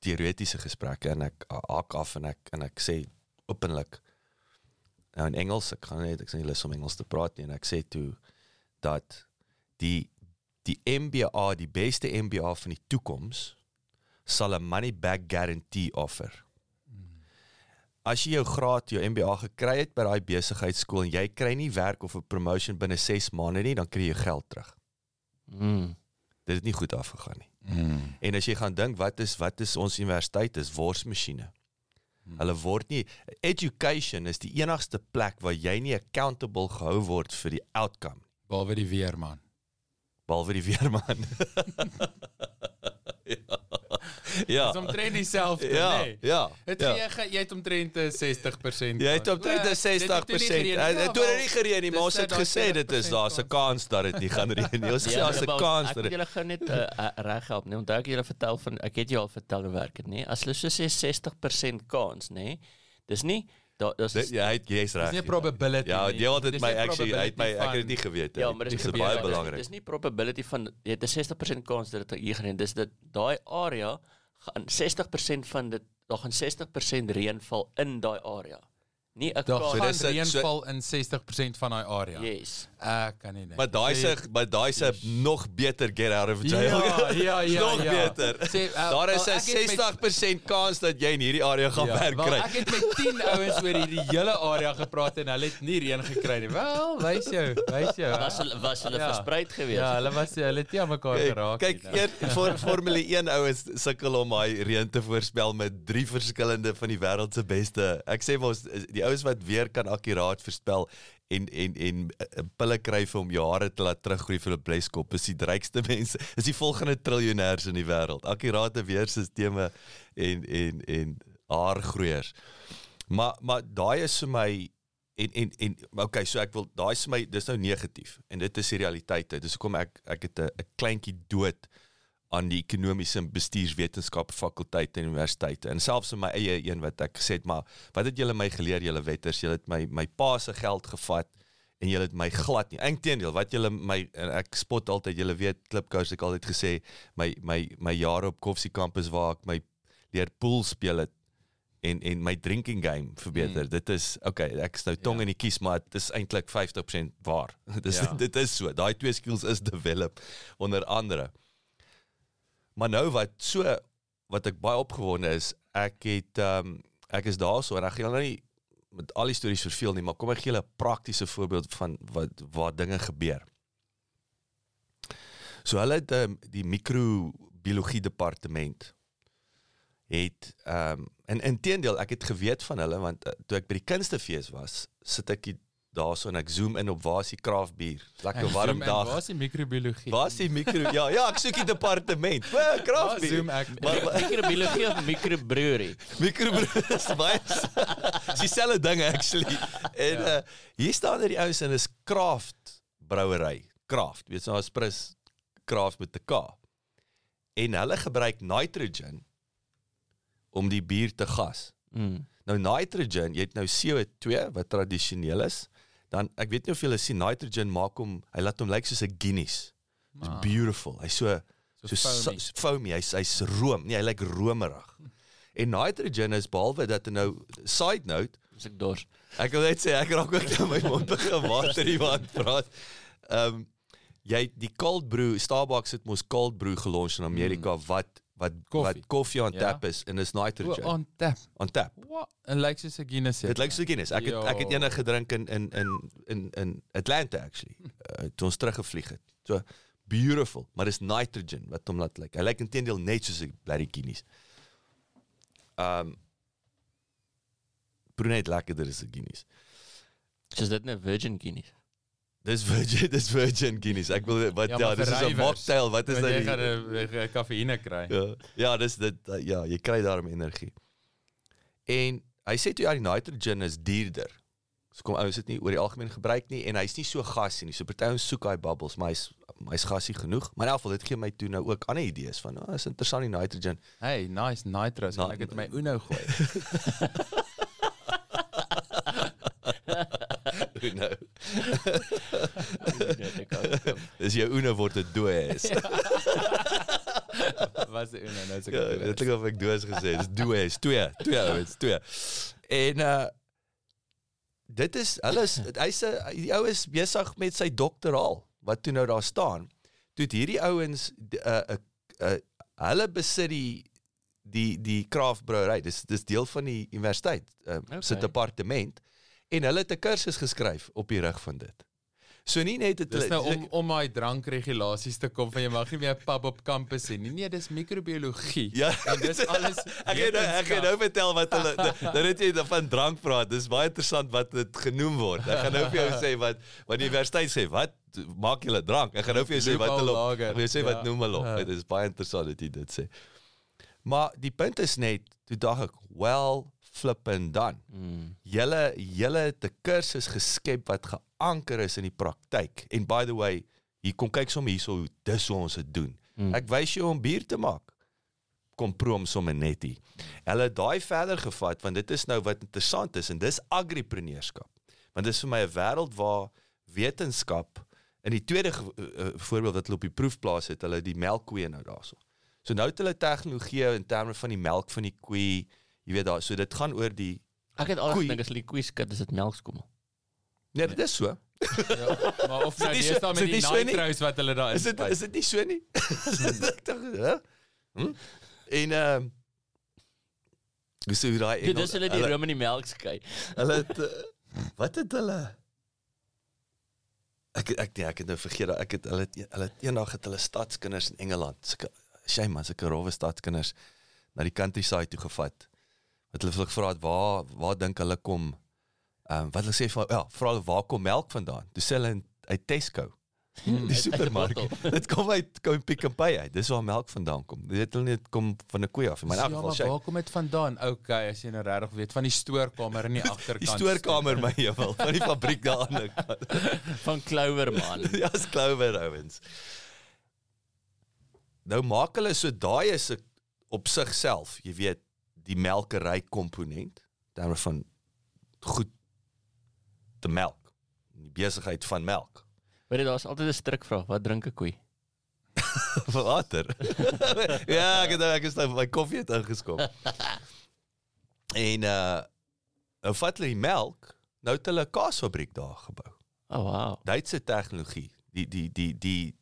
teoretiese gesprekke en ek haak af en ek en ek sê openlik nou in Engels ek gaan net ek sê nie lus om Engels te praat nie en ek sê toe dat die die MBA die beste MBA van die toekoms sal 'n money back guarantee offer. As jy jou graad, jou MBA gekry het by daai besigheidskool en jy kry nie werk of 'n promotion binne 6 maande nie, dan kry jy geld terug. Mm. Dit het nie goed afgegaan nie. Mm. En as jy gaan dink wat is wat is ons universiteit is worsmasjiene. Mm. Hulle word nie education is die enigste plek waar jy nie accountable gehou word vir die outcome behalwe die weerman. Behalwe die weerman. ja. Ja. Dis omtrent dieselfde, ja, nê? Nee. Ja. Het ja. jy jy het omtrent 60%. Jy het omtrent 60%. Dit het nie gereën nie, maar ons het gesê dit is daar's 'n kans dat dit nie gaan reën nie. Ons sê daar's 'n kans dat dit Ek wil julle net uh, reg help, nee. Onthou ek julle vertel van ek het jou al vertel hoe werk dit, nê? As hulle so sê 60% kans, nê? Dis nie Daar dis ja, hy jy's reg. Dis nie probability ja, nie. Ja, jy het my actually uit my ek het dit nie geweet nie. Ja, maar dis baie belangrik. Dis nie probability van jy het 'n 60% kans dat dit hier gaan. Dis dit daai area gaan 60% van dit daar gaan 60% reën val in daai area. Nie 'n Daar. So gaan dis 'n- reën so- in 60% van daai area. Yes. Ek kan nie dink. Maar daai se maar daai se nog beter get out of jail. Ja, ja, ja, nog ja. beter. Sê, uh, Daar is 'n ek het met- 60% kans dat jy in hierdie area gaan werk wel, kry. ek het met 10 ouens oor hierdie hele area gepraat en hulle het nie reën gekry nie. Wel, wys jou, wys jou. Was hulle was hulle Ja. verspreid geweest? Ja, hulle was hulle het nie aan mekaar Kyk, geraak kyk nie. nou. eer vir Formule 1 ouens sukkel om daai reën te voorspel met drie verskillende van die wêreld se beste. Ek sê mos die ouens wat weer kan akkuraat voorspel en en en uh, pille kry vir om jare te laat teruggroei vir 'n bleskop is die rykste mense. Is die volgende triljonêers in die wêreld. Akkurate weerstelsels en en en haargroeiers. Maar maar daai is vir my en en en okay, so ek wil daai is vir my dis nou negatief en dit is die realiteit. Dis hoekom ek ek het 'n 'n kleintjie dood aan die ekonomiese en bestuurswetenskappe fakulteit en universiteite en selfs in my eie een wat ek gesê het maar wat het julle my geleer julle wetters julle het my my pa se geld gevat en julle het my glad nie inteendeel wat julle my ek spot altyd julle weet klipkous ek altyd gesê my my my jare op Koffsie kampus waar ek my leer pool speel het en en my drinking game verbeter. Mm. Dit is okay, ek is nou tong Ja. in die kies, maar dit is eintlik 50% waar. Dis Ja. dit is so. Daai twee skills is develop onder andere. Maar nou wat so wat ek baie opgewonde is, ek het ehm um, ek is daarso en ek gaan nou nie met al die stories verveel nie, maar kom ek gee julle 'n praktiese voorbeeld van wat waar dinge gebeur. So hulle het um, die microbiologie departement het ehm um, en inteendeel ek het geweet van hulle want uh, toe ek by die kunstefees was, sit ek hier daarso en ek zoom in op waar is die craft bier. Lekker warm dag. Waar is die microbiologie? Waar is die mikro Ja, ja, ek soek die departement. O, Waar craft bier. zoom ek? Maar- maar- Microbiologie of microbrewery? Mikrobrew is baie Dis dieselfde ding actually. En Ja. uh, hier staan er die ouens en is craft brouery. Craft, weet jy, nou spris craft met 'n K. En hulle gebruik nitrogen om die bier te gas. Mm. Nou nitrogen, jy het nou CO2 wat tradisioneel is. Dan ek weet nie of julle sien nitrogen maak hom hy laat hom lyk soos 'n Guinness. It's Ah. beautiful. Hy's so So so foamy. so foamy, hy's hy's room. Nee, hy lyk romerig. En nitrogen is behalwe dat nou side note, Dis ek dors. ek wil net sê ek raak ook nou my mond begin water hier wat praat. Ehm um, jy die cold brew Starbucks het mos cold brew gelons in Amerika mm. wat wat Koffie. wat koffie aan Ja. tap is en is O, nitrogen on tap. aan tap. Wat? En lyk soos 'n Guinness. Dit lyk so Guinness. Ek het ek het eendag gedrink in in in in in Atlanta actually. Uh, toe ons teruggevlieg het. So beautiful, maar dis nitrogen wat hom laat lyk. Hy lyk intendeel net soos 'n bloody Guinness. Um Brunet lekkerder is 'n Guinness. Soos dit 'n Virgin Guinness. Dis virgin, dis virgin Guinness. Ek wil wat ja, Ja, dis is 'n mocktail. Wat is Want jy dit? gaan 'n kafeïne kry. Ja, ja, dis dit ja, jy kry daarom energie. En hy sê toe ja, die nitrogen is duurder. So kom ouens dit nie oor die algemeen gebruik nie en hy's nie so gasie nie. So party ouens soek daai bubbles, maar hy's hy's gasie genoeg. Maar in elk geval dit gee my toe nou ook ander idees van, oh, is interessant die nitrogen. Hey, nice nitros. Na- ek dit in my Uno gooi? Ook. Dis jou oene word 'n doos. Was die Uno nou so Ja, dit klink of ek doos gesê. Dis doos, twee, twee ouens, twee. En uh dit is hulle is hy's 'n die ou is besig met sy doktoraal wat toe nou daar staan. Toe het hierdie ouens d- uh uh, uh hulle besit die die die craft brouery. Dis dis deel van die universiteit uh, okay. se departement en hulle het 'n kursus geskryf op die rug van dit. So nie net het Dis nou om om daai drankregulasies te kom van jy mag nie meer pub op kampus hê nie. Nee, dis microbiologie. Ja, En dis alles Ek gaan nou, ek gaan nou vertel wat hulle dan het jy van drank praat. Dis baie interessant wat dit genoem word. Ek gaan nou vir jou sê wat wat die universiteit sê, wat maak julle drank? Ek gaan nou vir jou sê wat hulle ek gaan jou sê wat Ja. noem hulle. Ja. Dit is baie interessant dat jy dit sê. Maar die punt is net, toe dink ek, flippin dan. Mm. Julle julle het 'n kursus geskep wat geanker is in die praktyk. En by the way, hier kom kyk sommer hierso hoe dis hoe ons dit doen. Mm. Ek wys jou om bier te maak. Kom proom sommer net hier. Hulle het daai verder gevat want dit is nou wat interessant is en dis agripreneurskap. Want dit is vir my 'n wêreld waar wetenskap in die tweede uh, voorbeeld wat hulle op die proefplaas het, hulle die melkkoeie nou daarso. So nou het hulle tegnologie in terme van die melk van die koei, jy weet daar, so dit gaan oor die Ek het al gedink as skud, is dit melkskommel. Nee, dit is so. Ja, maar of nou Is dis dan is met die nitro's wat hulle daar Is dit is dit nie so nie? Ek dink, hè? Hm? En ehm Dis hoe daai Engels- is hulle die rum in die melk skei. Hulle het uh, wat het hulle Ek ek nee, ek het nou vergeet dat ek het hulle het, hulle het eendag het hulle stadskinders in Engeland, sulke shame man, sulke rowwe stadskinders na die countryside toe gevat. Wat hulle vir hulle gevra het waar waar dink hulle kom ehm um, wat hulle sê van ja, vra hulle waar kom melk vandaan? Dis hulle in uit Tesco. Die uit 'n supermark. Dit kom uit kom Pick n Pay uit. Dis waar melk vandaan kom. Dit het hulle net kom van 'n koei af. Maar in elk ja, geval maar shame. waar kom dit vandaan? Okay, as jy nou regtig weet van die stoorkamer in die agterkant. Die stoorkamer my hewel van die fabriek daar aan die van Clover man. ja, is Clover ouens. Nou maak hulle so daai is op sigself, jy weet, die melkery komponent, terme van goed te melk, die besigheid van melk. Weet jy daar's altyd 'n strikvraag, wat drink 'n koei? Water. ja, ek het ek is nou my koffie het ingeskop. en uh nou vat hulle die melk, nou het hulle 'n kaasfabriek daar gebou. Oh wow. Duitse tegnologie. Die die die die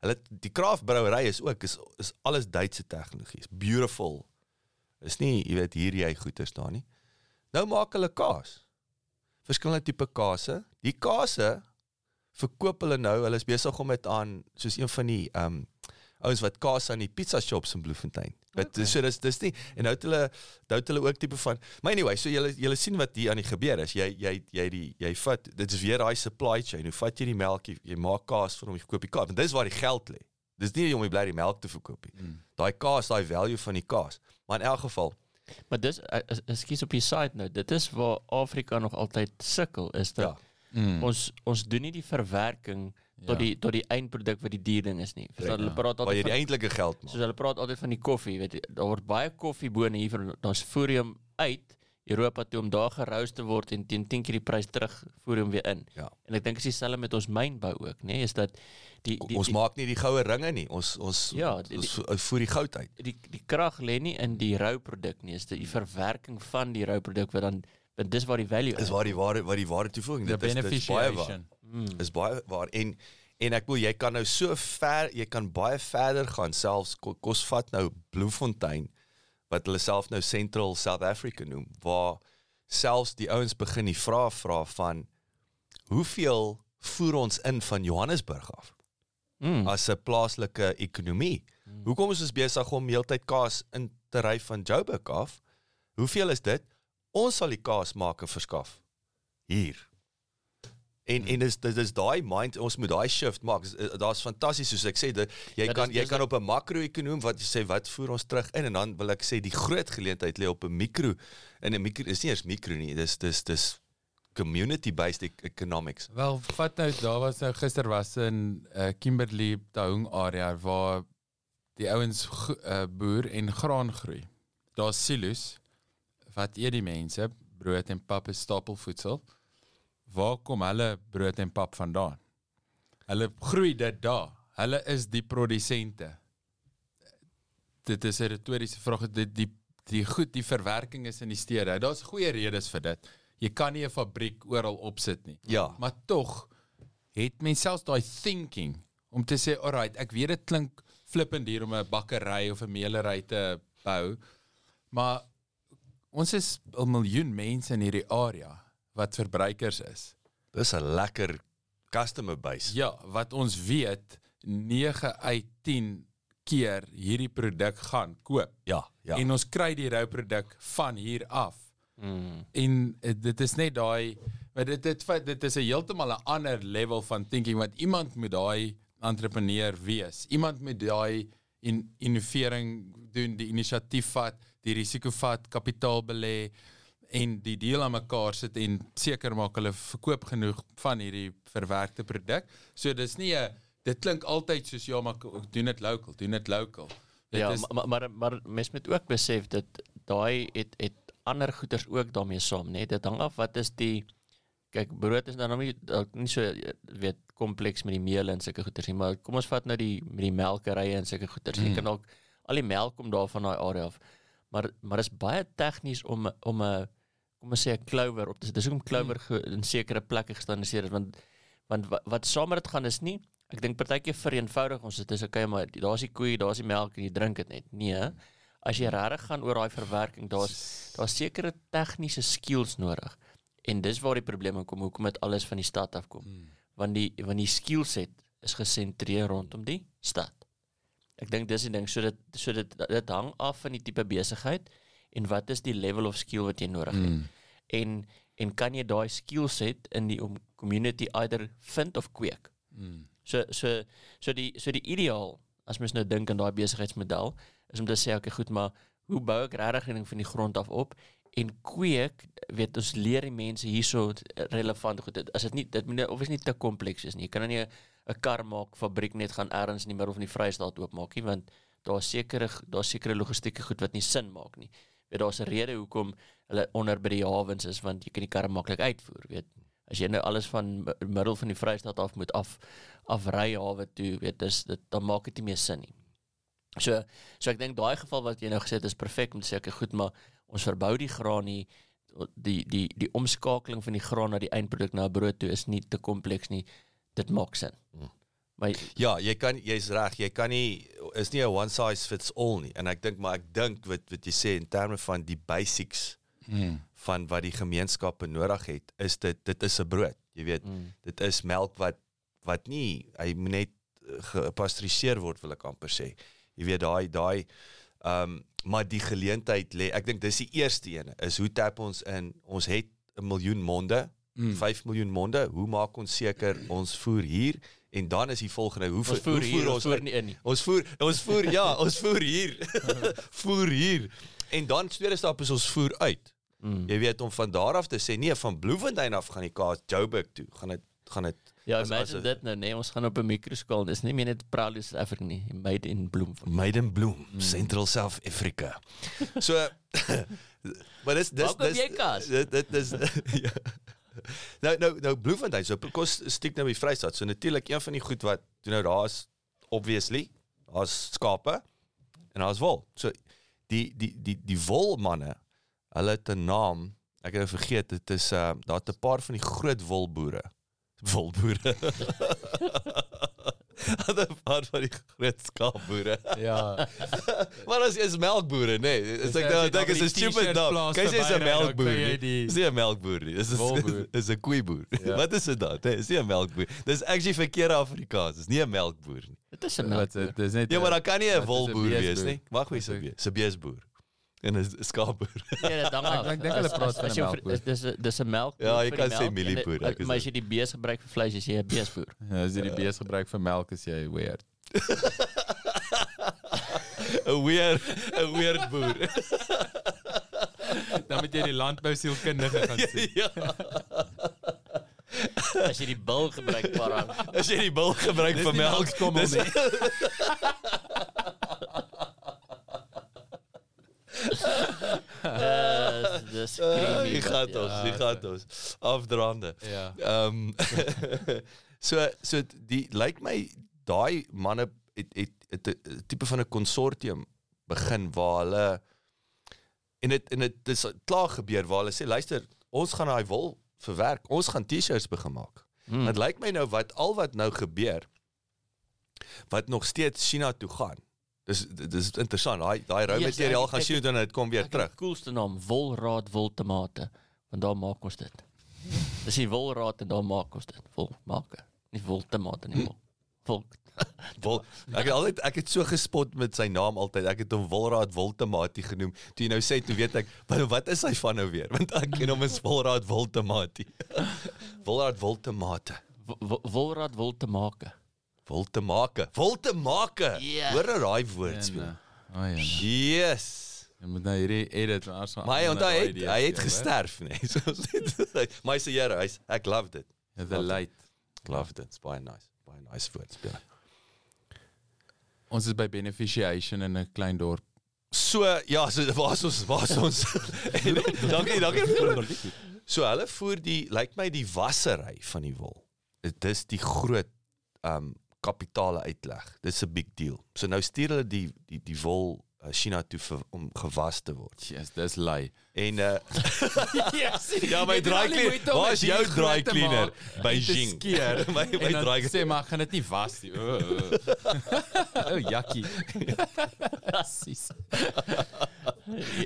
hulle die Kraft brouwery is ook is is alles Duitse tegnologie. Is beautiful. Is nie, jy weet hier jy goeie staan nie. Nou maak hulle kaas. Verskillende tipe kase. Die kase verkoop hulle nou. Hulle is besig om dit aan soos een van die ehm um, ouens wat kaas aan die pizza shops in Bloemfontein. Wat okay. so dis dis nie en nou het hulle nou het hulle ook tipe van Maar anyway, so julle julle sien wat hier aan die gebeur is. Jy jy jy die jy vat dit is weer daai supply chain. Hoe vat jy die melk, jy, jy maak kaas vir hom, jy verkoop die kaas. Want dis waar die geld lê. Dis nie om die bly die melk te verkoop nie. Mm. Daai kaas, daai value van die kaas. Maar in elk geval, Maar dis ek- ek skies op die side nou. Dit is waar Afrika nog altyd sukkel is dat Ja. Mm. ons ons doen nie die verwerking tot Ja. die tot die eindproduk wat die dierling is nie. Verstaan Ja. hulle praat waar jy altyd die van eintlike geld maak. soos hulle praat altyd van die koffie, weet jy, daar word baie koffiebone hier van ons hom uit Europa toe om daar gerous te word en teen 10 keer die prys terug voer hom weer in. Ja. En ek dink is dieselfde met ons mynbou ook, nê, nee, is dat die die ons die, maak nie die goue ringe nie. Ons ons Ja, die- ons vo- voer die goud uit. die die krag lê nie in die rouproduk nie, is dit die verwerking van die rouproduk wat dan want dis waar die value Is waar die ware wat die ware toevoeging dit is dit is baie waar. beneficiation. Mm. is baie waar en en ek wil jy kan nou so ver jy kan baie verder gaan selfs ko- kos vat nou Bloemfontein wat hulle self nou Central South Africa noem waar selfs die ouens begin die vraag vra van hoeveel voer ons in van Johannesburg af? Mm. as 'n plaaslike ekonomie hoekom is ons besig om heeltyd kaas in te ry van Joburg af? Hoeveel is dit? Ons sal die kaas maak en verskaf. Hier En en dis dis, dis daai mind ons moet daai shift maak. Eh, Daar's fantasties soos ek sê dat jy Ja, kan dis- jy dis kan op 'n makro-ekonoom wat sê wat voer ons terug in en dan wil ek sê die groot geleentheid lê op 'n mikro in 'n mikro is nie eers mikro nie. Dis dis dis community based economics. Wel, vat nou daar was nou gister was in uh, Kimberley Taung area waar die ouens uh, boer en graan groei. Daar's silo's wat eet die mense brood en pap is stapelvoedsel. Waar kom hulle brood en pap vandaan? Hulle groei dit daar. Hulle is die produsente. Dit is 'n retoriese vraag. Dit die die goed, die verwerking is in die stede. Daar's goeie redes vir dit. Jy kan nie 'n fabriek oral opsit nie. Ja. Maar tog het mens selfs daai thinking om te sê, "Alright, ek weet dit klink flippend hier om 'n bakkery of 'n meelery te bou, maar ons is 'n miljoen mense in hierdie area wat verbruikers is. Dis 'n lekker customer base. Ja, wat ons weet 9 uit 10 keer hierdie produk gaan koop. Ja, ja. En ons kry die rou produk van hier af. Mm. En uh, dit is net daai maar dit dit dit is 'n heeltemal 'n ander level van thinking want iemand moet daai entrepreneur wees. Iemand moet daai in innovering doen, die inisiatief vat, die risiko vat, kapitaal belê en die deel aan mekaar sit en seker maak hulle verkoop genoeg van hierdie verwerkte produk. So dis nie 'n dit klink altyd soos ja maar doen dit local, doen dit local. Dit Ja, is maar maar maar mens moet ook besef dat daai het het ander goeders ook daarmee saam, né? Dit hang af wat is die kyk brood is dan nou nie dalk nie so jy weet kompleks met die meel en sulke goeders nie, maar kom ons vat nou die met die melkerye en sulke goeders. Mm. Jy Mm. kan dalk al die melk kom daar van daai area af. Maar maar is baie tegnies om om 'n kom ons sê 'n clover op te sit. Dis hoekom clover ge, in sekere plekke gestandardiseer is want want wat, wat saam met dit gaan is nie ek dink partykeer vereenvoudig ons dit is okay maar daar's die koei, daar's die melk en jy drink dit net. Nee. As jy regtig gaan oor daai verwerking, daar's daar's sekere tegniese skills nodig. En dis waar die probleme kom hoekom dit alles van die stad af kom. Hmm. Want die want die skillset is gesentreer rondom die stad. Ek dink dis die ding so dit so dit dit hang af van die tipe besigheid en wat is die level of skill wat jy nodig het. Mm. En en kan jy daai skillset in die om community either vind of kweek. Mm. So so so die so die ideaal as mens nou dink aan daai besigheidsmodel is om te sê okay goed maar hoe bou ek regtig ding van die grond af op en kweek weet ons leer die mense hierso relevant goed Dit- as dit nie dit moet of is nie te kompleks is nie jy kan nou nie 'n kar maak fabriek net gaan ergens in die middel van die Vrystaat oopmaak nie want daar's sekere daar's sekere logistieke goed wat nie sin maak nie weet daar's 'n rede hoekom hulle onder by die hawens is want jy kan die karre maklik uitvoer weet as jy nou alles van mi- middel van die Vrystaat af moet af afry hawe toe weet dis dit dan maak dit nie meer sin nie. So so ek dink daai geval wat jy nou gesê het is perfek om te sê okay goed maar ons verbou die graan nie die die die omskakeling van die graan na die eindproduk na 'n brood toe is nie te kompleks nie. Dit maak sin. Hmm. Maar Ja, jy kan jy's reg, jy kan nie is nie 'n one size fits all nie. En ek dink maar ek dink wat wat jy sê in terme van die basics Mm. van wat die gemeenskappe nodig het, is dit dit is 'n brood. Jy weet, mm, dit is melk wat wat nie hy moet net eh, gepasteuriseer word wil ek amper sê. Jy weet daai daai ehm um, maar die geleentheid lê. Ek dink dis die eerste ene is hoe tap ons in ons het 'n miljoen monde, Mm. 5 miljoen monde. Hoe maak ons seker ons voer hier en dan is die volgende hoe ons ver- voer hoe hier ons voer nie in nie. Ons voer ons voer ja, ons voer hier. voer hier. En dan tweede stap is ons voer uit. Mm. Jy weet om van daar af te sê nee van Bloemfontein af gaan die kaas Joburg toe. Gaan dit gaan dit Ja, as- imagine as- dit nou nee, ons gaan op 'n mikroskaal. Dis nie meer net Proudly South Africa nie, made in bloem. Maiden Bloem, Central South Africa. So maar dis dis dis? Dit dit is ja. Nou nou nou Bloemfontein so kos stiek nou die Vrystaat. So natuurlik een van die goed wat doen nou daar's obviously daar's skape en daar's wol. So die die die die wolmanne, hulle het 'n naam. Ek het nou vergeet dit is uh daar 'n paar van die groot wolboere. Wolboere. Hulle 'n paar van die groot skaapboere. Ja. Maar as is melkboere, nee. Dis ek nou jy dink is 'n stupid naam. Kyk, is 'n melkboer. jy Dis nie 'n melkboer nie. Dis 'n dis 'n koeiboer. Ja. Wat is dit dan? Nee, dis nie 'n melkboer. Dis actually verkeerde Afrikaans. Dis nie 'n melkboer nie. Dit is 'n Wat melk. dit is net Ja, maar dan kan nie 'n is 'n wolboer wees nie. Wag, wie se Wat is- wees? 'n beesboer. En 'n skaapboer. Nee, dit hang af. ek dink hulle praat van 'n melkboer. Dis dis 'n melk. Ja, jy vir kan sê melk mielieboer, ek Maar as jy die bees gebruik vir vleis, is jy 'n beesboer. Ja, as jy die bees gebruik vir melk is jy weird. 'n Weird 'n weird boer. Dan moet jy die landbousielkundige gaan sien. ja. As jy die bil gebruik para. As jy die bil gebruik vir melk, melkskommel dis nie. Dis dis Uh, creamy. hier wat- gaan ja. ons, hier gaan ons. Afdraande. Ja. Ehm so so die lyk my daai manne het het 'n tipe van 'n konsortium begin waar hulle en dit en dit dis klaar gebeur waar hulle sê luister, ons gaan daai wol verwerk. Ons gaan T-shirts begin maak. Hmm. Dit lyk my nou wat al wat nou gebeur wat nog steeds China toe gaan. Dis dis interessant. Daai daai rou materiaal gaan ek- China toe en dit kom weer Ek terug. Die coolste naam, Wolraad Woltomate, want daar maak ons dit. Dis die Wolraad en daar maak ons dit. Vol maak. Nie Woltomate nie. Vol. vol. Wol, ek het altyd ek het so gespot met sy naam altyd. Ek het hom Wolraad Woltemati genoem. Toe jy nou sê, toe weet ek wat, wat is hy van nou weer? Want ek ken hom as Wolraad Woltemati. Wolraad Woltemate. Wo- wo- Wolraad Woltomake. Woltemake. Woltemake. Ja. Hoor hoe daai woord En, speel. oh ja. nee. Yes. Jy moet nou hierdie edit maar Maar hy onthou hy het, hy het gesterf, nee. So hy sê Here, hy's ek love dit. The light. Love dit. It's baie nice. Baie nice woord speel. Ons is by beneficiation in 'n klein dorp. So ja, so waar's ons waar's ons? en, dankie, dankie. So hulle voer die lyk my die wassery van die wol. Dit is die groot um kapitale uitleg. Dis 'n big deal. So nou stuur hulle die die die wol uh, China toe vir, om gewas te word. Yes, dis lei. En uh, yes. ja, my dry cleaner. Waar is jou dry cleaner? Beijing. Skeer. my my dry sê maar gaan dit nie was nie. O, oh, jakkie. Presies.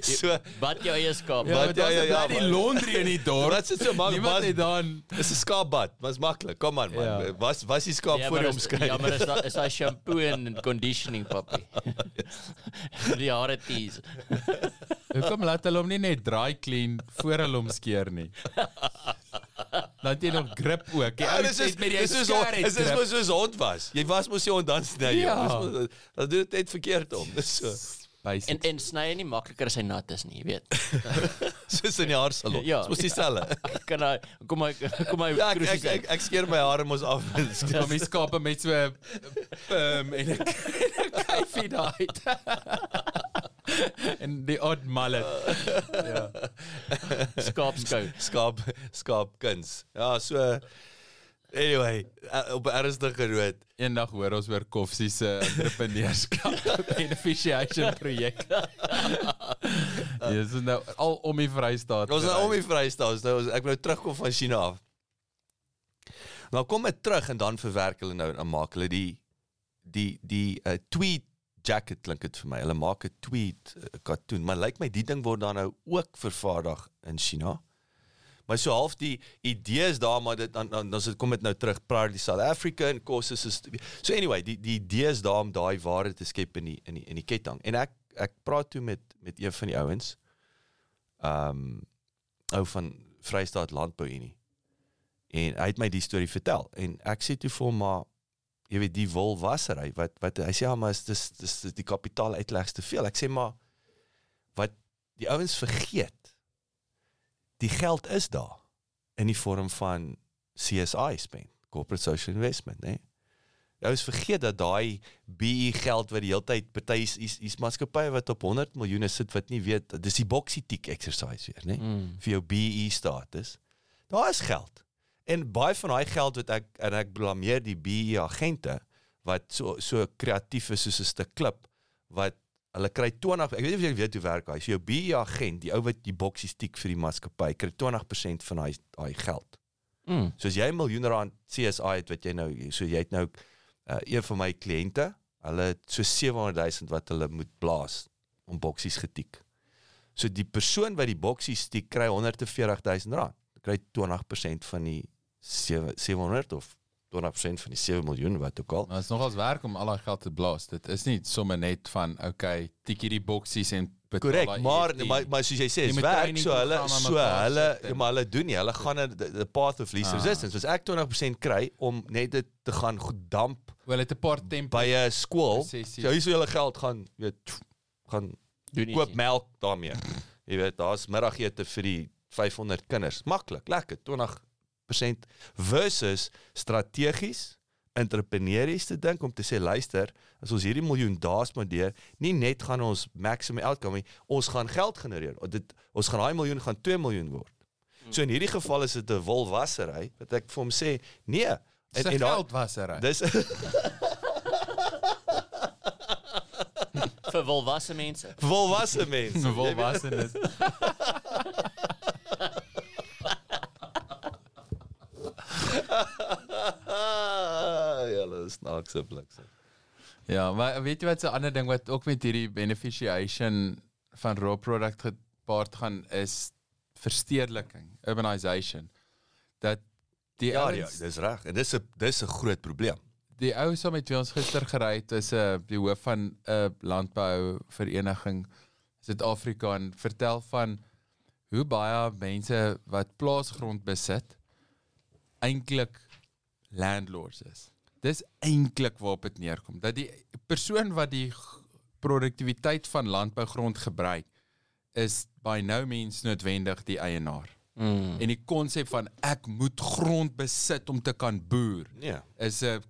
So Wat jou eie skaap. Ja, Wat ja, ja, ja, ja, die maar- laundry in die dorp. Wat sit so maak Niemand was het dan Dis 'n skaapbad, maar's maklik. Kom aan man. Ja. Was was die skaap Ja, voor die omskryf. ja, maar is daar is daar shampoo en conditioning papi. die hare tees. Hoekom laat hulle hom nie net dry clean voor hulle hom skeer nie? Laat jy nog grip ook. Die Ja, ou dis is met die dis is is mos soos hond was. Jy was mos jy hond dan sny jy. Ja. Dat doen dit net verkeerd om. Dis so. En en sny nie makliker as hy nat is nie, jy weet. Soos in die haarsalon. Ja. Mos dieselfde. Kan hy kom hy kom hy Ja, ek kruisies ek, ek, ek skeer my hare mos af. kom die skape met so um, en 'n kyfie daai. En die odd mallet. Ja. skaapskou. skaap skaap kuns. Ja, so anyway, op ernstige noot. Eendag hoor ons oor Koffsie se entrepreneurskap beneficiation projek. Dis nou al om die Vrystaat. Ons is nou om die Vrystaat. Ons Nou ek wou terugkom van China af. Nou kom dit terug en dan verwerk hulle nou en maak hulle die die die uh, tweed jacket klink dit vir my. Hulle maak 'n tweed uh, katoen, maar lyk my die ding word dan nou ook vervaardig in China. Maar so half die idees daar maar dit dan dan, dan sit- kom dit nou terug praat die South African courses is so anyway die die idees daar om daai waarde te skep in die in die in die ketting en ek ek praat toe met met een van die ouens ehm um, ou van Vrystaat Landbou Unie en hy het my die storie vertel en ek sê toe vir hom maar jy weet die wolwassery wat wat hy sê ja maar is dis dis die kapitaal uitlegs te veel ek sê maar wat die ouens vergeet die geld is daar in die vorm van CSI spend, corporate social investment, né? Jy is vergeet dat daai BE geld wat die hele tyd party is is, is maatskappye wat op 100 miljoene sit wat nie weet dis die boxy tick exercise weer, né? Mm. vir jou BE status. Daar is geld. En baie van daai geld wat ek en ek blameer die BE agente wat so so kreatief is soos 'n stuk klip wat hulle kry 20 ek weet nie of jy weet hoe werk hy. So jou BE agent, die ou wat die boksies tik vir die maatskappy, kry 20% van daai daai geld. Mm. So as jy 'n miljoen rand CSI het wat jy nou so jy het nou uh, een van my kliënte, hulle het so 700 000 wat hulle moet blaas om boksies getik. So die persoon wat die boksies tik kry 140 000 rand. Kry 20% van die 7 700 of 20% van die 7 miljoen wat ook al. Maar dit is nogals werk om al daai geld te blaas. Dit is nie sommer net van okay, tik hierdie boksies en Korrek, maar, EFT. maar maar soos jy sê, is werk so hulle so hulle maar hulle doen nie. Hulle gaan in the, the path of least Ah. resistance. So as ek 20% kry om net dit te gaan goed damp wel het 'n paar temp by 'n skool. Sessies. So hier sou julle geld gaan, weet, gaan Doen nie. koop melk daarmee. Jy weet, daar's middagete vir die 500 kinders. Maklik, lekker, 20% versus strategies entrepreneurs te dink om te sê luister, as ons hierdie miljoen daas spandeer, nie net gaan ons maximum outcome nie, ons gaan geld genereer. Dit ons gaan daai miljoen gaan 2 miljoen word. So in hierdie geval is dit 'n wolwassery wat ek vir hom sê, nee, en, en daai- geld was er. dis vir volwasse mense. volwasse mense. Jy weet- volwassenes. ja, hulle is snaakse blikse. Ja, maar weet jy wat 'n ander ding wat ook met hierdie beneficiation van raw product gepaard gaan is verstedeliking, urbanization. Dat die Ja, ouens, ja, dis reg. En dis 'n dis 'n groot probleem. die ou so met wie ons gister gery het is 'n uh, die hoof van 'n uh, landbou vereniging Suid-Afrika en vertel van hoe baie mense wat plaasgrond besit eintlik landlords is. Dis eintlik waarop dit neerkom dat die persoon wat die produktiwiteit van landbougrond gebruik is by no means noodwendig die eienaar. Mm. En die konsep van ek moet grond besit om te kan boer Nee. is 'n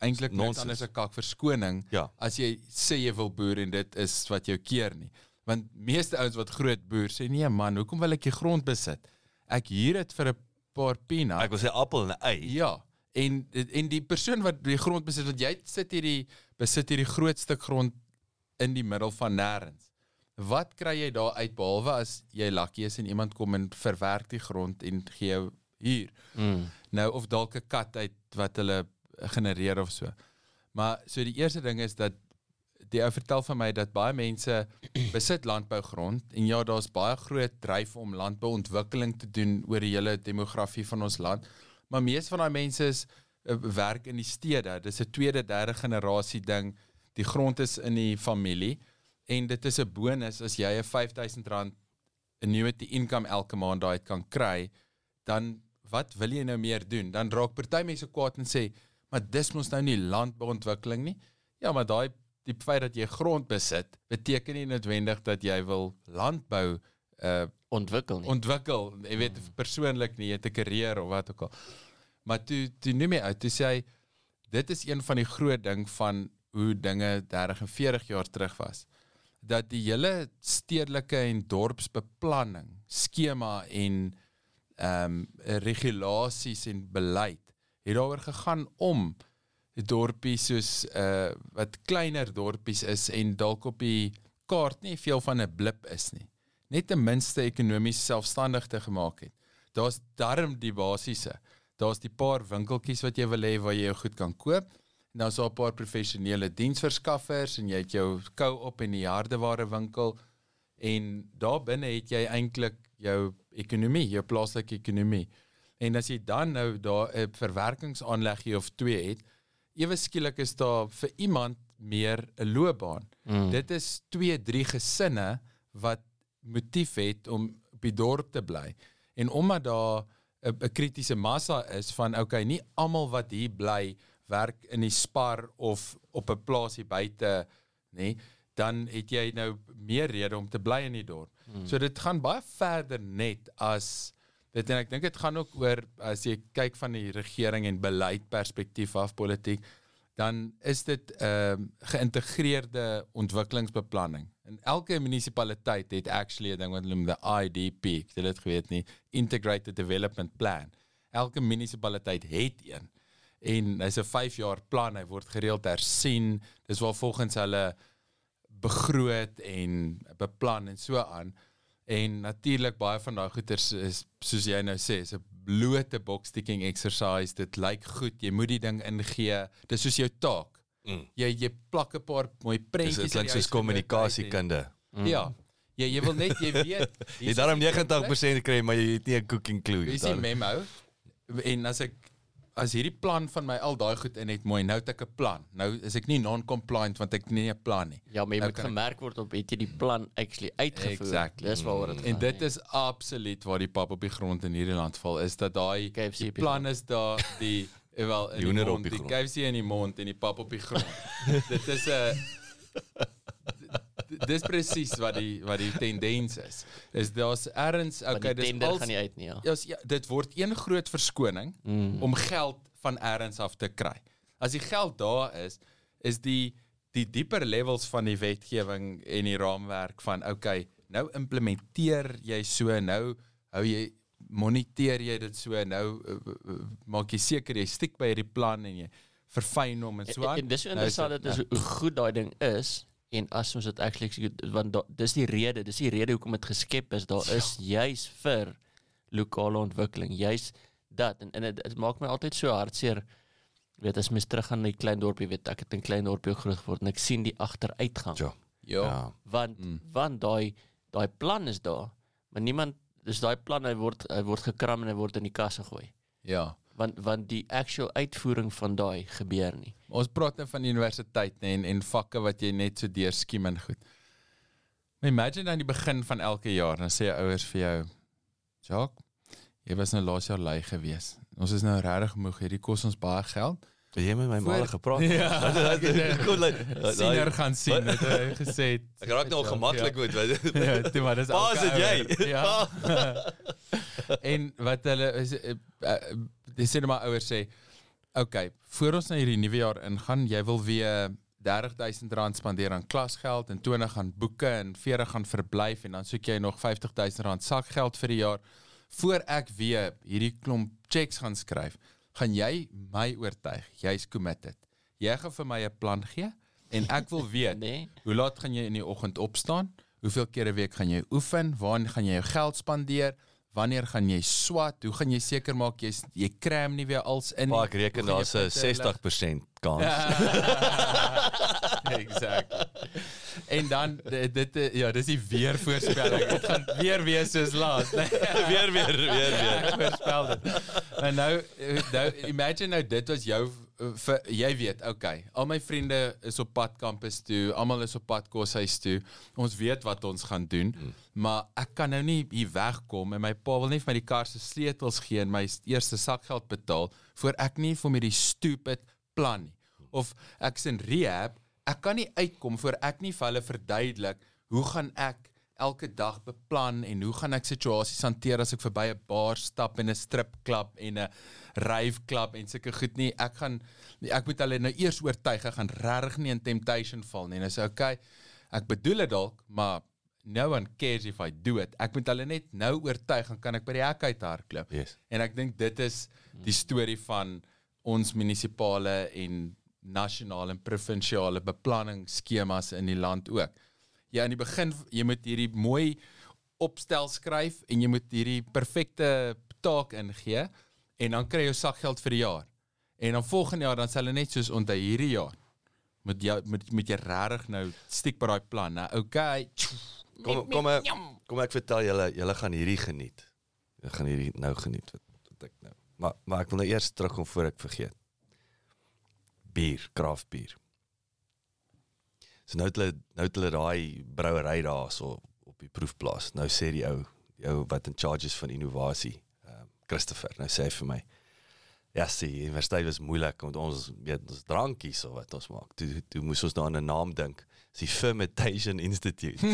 eintlik niks Nonsens. anders 'n kak verskoning Ja. as jy sê jy wil boer en dit is wat jou keer nie. Want meeste ouens wat groot boer sê nee man, hoekom wil ek die grond besit? Ek huur dit vir 'n paar peanuts. Ek wil sê appel en 'n ei. Ja, en en die persoon wat die grond besit, want jy sit hierdie besit hierdie groot stuk grond in die middel van nêrens. Wat kry jy daar uit behalwe as jy lucky is en iemand kom en verwerk die grond en gee jou huur? Mm. Nou of dalk 'n kat uit wat hulle genereer of so. Maar so die eerste ding is dat die ou vertel van my dat baie mense besit landbougrond en ja, daar's baie groot dryf om landbouontwikkeling te doen oor die hele demografie van ons land. Maar meeste van daai mense is uh, werk in die stede. Dis 'n tweede, derde generasie ding. Die grond is in die familie en dit is 'n bonus as jy 'n R5000 annuity income elke maand daai kan kry, dan wat wil jy nou meer doen? Dan raak party mense kwaad en sê, "Maar dis mos nou nie landbouontwikkeling nie." Ja, maar daai die feit dat jy grond besit, beteken nie noodwendig dat jy wil landbou uh Ontwikkel nie. ontwikkel. Jy weet Mm. persoonlik nie, jy het 'n karier of wat ook al. Maar toe toe noem jy uit, toe sê hy dit is een van die groot ding van hoe dinge 30 en 40 jaar terug was. Dat die hele stedelike en dorpsbeplanning, skema en ehm um, regulasies en beleid het daaroor gegaan om dorpies soos uh wat kleiner dorpies is en dalk op die kaart nie veel van 'n blip is nie. Net ten minste ekonomies selfstandig te gemaak het. Daar's darm die basiese. Daar's die paar winkeltjies wat jy wil hê waar jy jou goed kan koop. En dan's daar 'n paar professionele diensverskaffers en jy het jou co-op en die hardeware winkel en daar binne het jy eintlik jou ekonomie, jou plaaslike ekonomie. En as jy dan nou daar 'n verwerkingsaanleggie of twee het, ewe skielik is daar vir iemand meer 'n loopbaan. Mm. Dit is 2, 3 gesinne wat motief het om op die dorp te bly. En omdat daar 'n kritiese massa is van okay, nie almal wat hier bly werk in die spar of op 'n plaasie buite, nê, dan het jy nou meer rede om te bly in die dorp. Hmm. So dit gaan baie verder net as dit en ek dink dit gaan ook oor as jy kyk van die regering en beleid perspektief af politiek dan is dit 'n uh, geïntegreerde ontwikkelingsbeplanning. En elke munisipaliteit het actually 'n ding wat hulle noem die IDP. Ek het dit geweet nie, Integrated Development Plan. Elke munisipaliteit het een. En hy's 'n 5 jaar plan, hy word gereeld hersien. Dis waar volgens hulle begroot en beplan en so aan. En natuurlik baie van daai goeders is soos jy nou sê, is 'n blote box ticking exercise. Dit lyk goed. Jy moet die ding ingee. Dis soos jou taak. Mm. Jy jy plak 'n paar mooi Dis prentjies. dit klink die soos kommunikasiekunde. uit en- Ja. Jy wil net jy weet. Jy daarom 90% kry, maar jy het nie 'n cooking clue Dis die memo. En as ek as hierdie plan van my al daai goed in het mooi, nou het ek 'n plan. Nou is ek nie non-compliant want ek het nie 'n plan nie. Ja, maar jy Nou moet kan ek- gemerk word op het jy die plan actually uitgevoer. Exactly. Dis waaroor dit gaan. En dit is absoluut waar die pap op die grond in hierdie land val is dat daai KFC die plan is daar die eh, wel in Die mond, die die. KFC in die mond en die pap op die grond. dit is 'n dis presies wat die wat die tendens is. Is daar's erns okay dis als, gaan nie uit nie, ja. Ja, s- ja, dit word een groot verskoning Mm. om geld van ergens af te kry. As die geld daar is, is die die dieper levels van die wetgewing en die raamwerk van okay, nou implementeer jy so nou hou jy moniteer jy dit so nou uh, uh, maak jy seker jy stiek by hierdie plan en jy verfyn hom en so En, aan. en dis so Nou is interessant dit- dit is hoe goed daai ding is en as ons dit actually execute, want da, dis die rede, dis die rede hoekom dit geskep is. Daar is juis vir lokale ontwikkeling, juis dat en en dit, maak my altyd so hartseer. Weet as mens terug gaan na die klein dorpie, weet ek het in klein dorpie groot geword en ek sien die agteruitgang. Ja. ja. Ja. Want Mm. want daai daai plan is daar, maar niemand dis daai plan hy word hy word gekram en hy word in die kas gegooi. Ja. Want want die actual uitvoering van daai gebeur nie. Ons praat nou van universiteit nê en en vakke wat jy net so deurskiem en goed. Maar imagine aan die begin van elke jaar dan sê jou ouers vir jou, "Jacques, jy was nou laas jaar lui gewees. Ons is nou regtig moeg, hierdie kos ons baie geld." Het jy met my ma gepraat? Ja. Kom, like, Siener gaan sien het hy gesê. het. Ek raak nou gemaklik met wat. Ja, toe maar dis Pa, is elke dit jy? Ja. en wat hulle is uh, uh, dis sê maar ouers sê, "Oké, voor ons na hierdie nuwe jaar ingaan, jy wil weer R30000 rand spandeer aan klasgeld en 20 aan boeke en 40 aan verblyf en dan soek jy nog R50000 rand sakgeld vir die jaar voor ek weer hierdie klomp checks gaan skryf, gaan jy my oortuig, jy's committed. Jy gaan vir my 'n plan gee En ek wil weet, Nee. hoe laat gaan jy in die oggend opstaan? Hoeveel keer 'n week gaan jy oefen? Waar gaan jy jou geld spandeer? Wanneer gaan jy swat? Hoe gaan jy seker maak jy jy kram nie weer als in? Maar ek reken daar's 'n punte lig? 60% kans. exactly. En dan dit, dit ja, dis die weervoorspelling. Dit gaan weer wees soos laas. Nee, weer weer weer weer. ek voorspel dit. En nou nou imagine nou dit was jou vir, jy weet, okay. Al my vriende is op pad kampus toe, almal is op pad koshuis toe. Ons weet wat ons gaan doen, hmm. maar ek kan nou nie hier wegkom en my pa wil nie vir my die kar se sleutels gee en my eerste sakgeld betaal voor ek nie vir my die stupid plan nie. Of ek's in rehab, ek kan nie uitkom voor ek nie vir hulle verduidelik hoe gaan ek elke dag beplan en hoe gaan ek situasies hanteer as ek verby 'n bar stap en 'n stripklub en 'n rave-klub en sulke goed nie. Ek gaan ek moet hulle nou eers oortuig ek gaan regtig nie in temptation val nie. En sê okay, ek bedoel dit dalk, maar no one cares if I do it. Ek moet hulle net nou oortuig dan kan ek by die hek uit hardloop. Yes. En ek dink dit is die storie van ons munisipale en nasionale en provinsiale beplanningsskemas in die land ook. Ja, in die begin jy moet hierdie mooi opstel skryf en jy moet hierdie perfekte taak ingee en dan kry jy jou sakgeld vir die jaar. En dan volgende jaar dan sal hulle net soos onthou hierdie jaar moet jy moet moet jy regtig nou stiek by daai plan, né? Okay. Kom kom ek kom ek vertel julle julle gaan hierdie geniet. Julle gaan hierdie nou geniet wat wat ek nou. Maar maar ek wil nou eers terugkom voor ek vergeet. Bier, kraftbier. So nou het hulle nou het hulle daai brouery daar so op die proefplaas. Nou sê die ou, die ou wat in charge is van innovasie, ehm um, Christopher, nou sê hy vir my Ja, sien, die universiteit was moeilik want ons weet ons drankies of wat ons maak. Toe toe moes ons daar aan 'n naam dink. Die Fermentation Institute.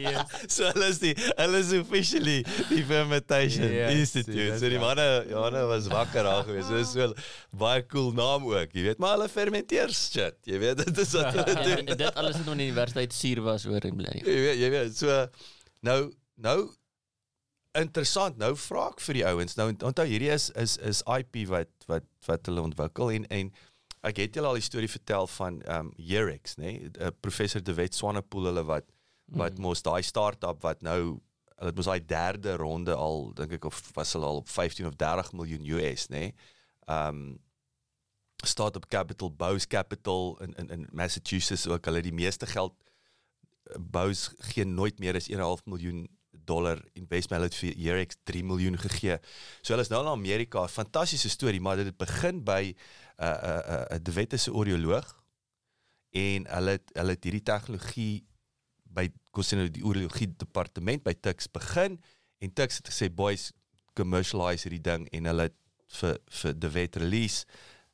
yes. So hulle is die hulle is officially die Fermentation Yes, Institute. dis So die waar. manne, ja, hulle was wakker daar gewees. So dis so baie cool naam ook, jy weet, maar hulle fermenteer shit. Jy weet, dit is wat hulle En, doen. en dit alles het nog in die universiteit suur was oor en bly. Jy weet, jy weet, so nou nou interessant. Nou vra ek vir die ouens. Nou onthou hierdie is is is IP wat wat wat hulle ontwikkel en en ek het julle al die storie vertel van ehm um, Yerex, nê? Nee? Uh, professor De Wet Swanepoel hulle wat wat Mhm. mos daai start-up wat nou hulle het mos daai derde ronde al dink ek of was hulle al op 15 of 30 miljoen US, nê? Nee? Ehm um, Startup Capital, Bose Capital in in in Massachusetts ook hulle die meeste geld Bose gee nooit meer as 1.5 miljoen dollar investment hulle het vir Yerex 3 miljoen gegee. So hulle is nou in Amerika, fantastiese storie, maar dit het begin by 'n uh, 'n uh, 'n uh, De Wet is 'n audioloog en hulle het, hulle het hierdie tegnologie by kos nou die audiologie departement by Tux begin en Tux het gesê boys commercialize hierdie ding en hulle vir vir De Wet release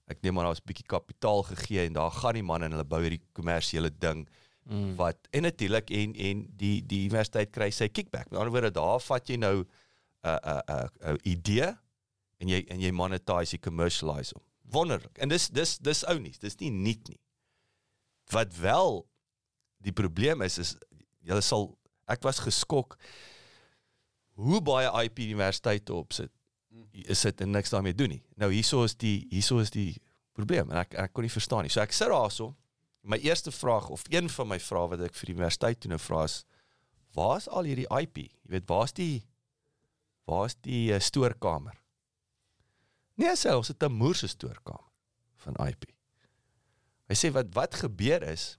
ek neem maar daar's 'n bietjie kapitaal gegee en daar gaan die man en hulle bou hierdie kommersiële ding Mm. wat en natuurlik en en die die universiteit kry sy kickback. Met ander woorde daar vat jy nou 'n 'n 'n idee en jy en jy monetize, jy commercialize hom. Wonderlik. En dis dis dis ou nie, dis nie nuut nie. Wat wel die probleem is is jy sal ek was geskok hoe baie IP universiteite opsit. Is dit en niks daarmee doen nie. Nou hieso is die hieso is die probleem en ek ek kon nie verstaan nie. So ek sit daarso my eerste vraag of een van my vrae wat ek vir die universiteit toe nou vra is waar's al hierdie IP? Jy weet, waar's die waar's die uh, stoorkamer? Nee, sê ons het 'n moerse stoorkamer van IP. Hy sê wat wat gebeur is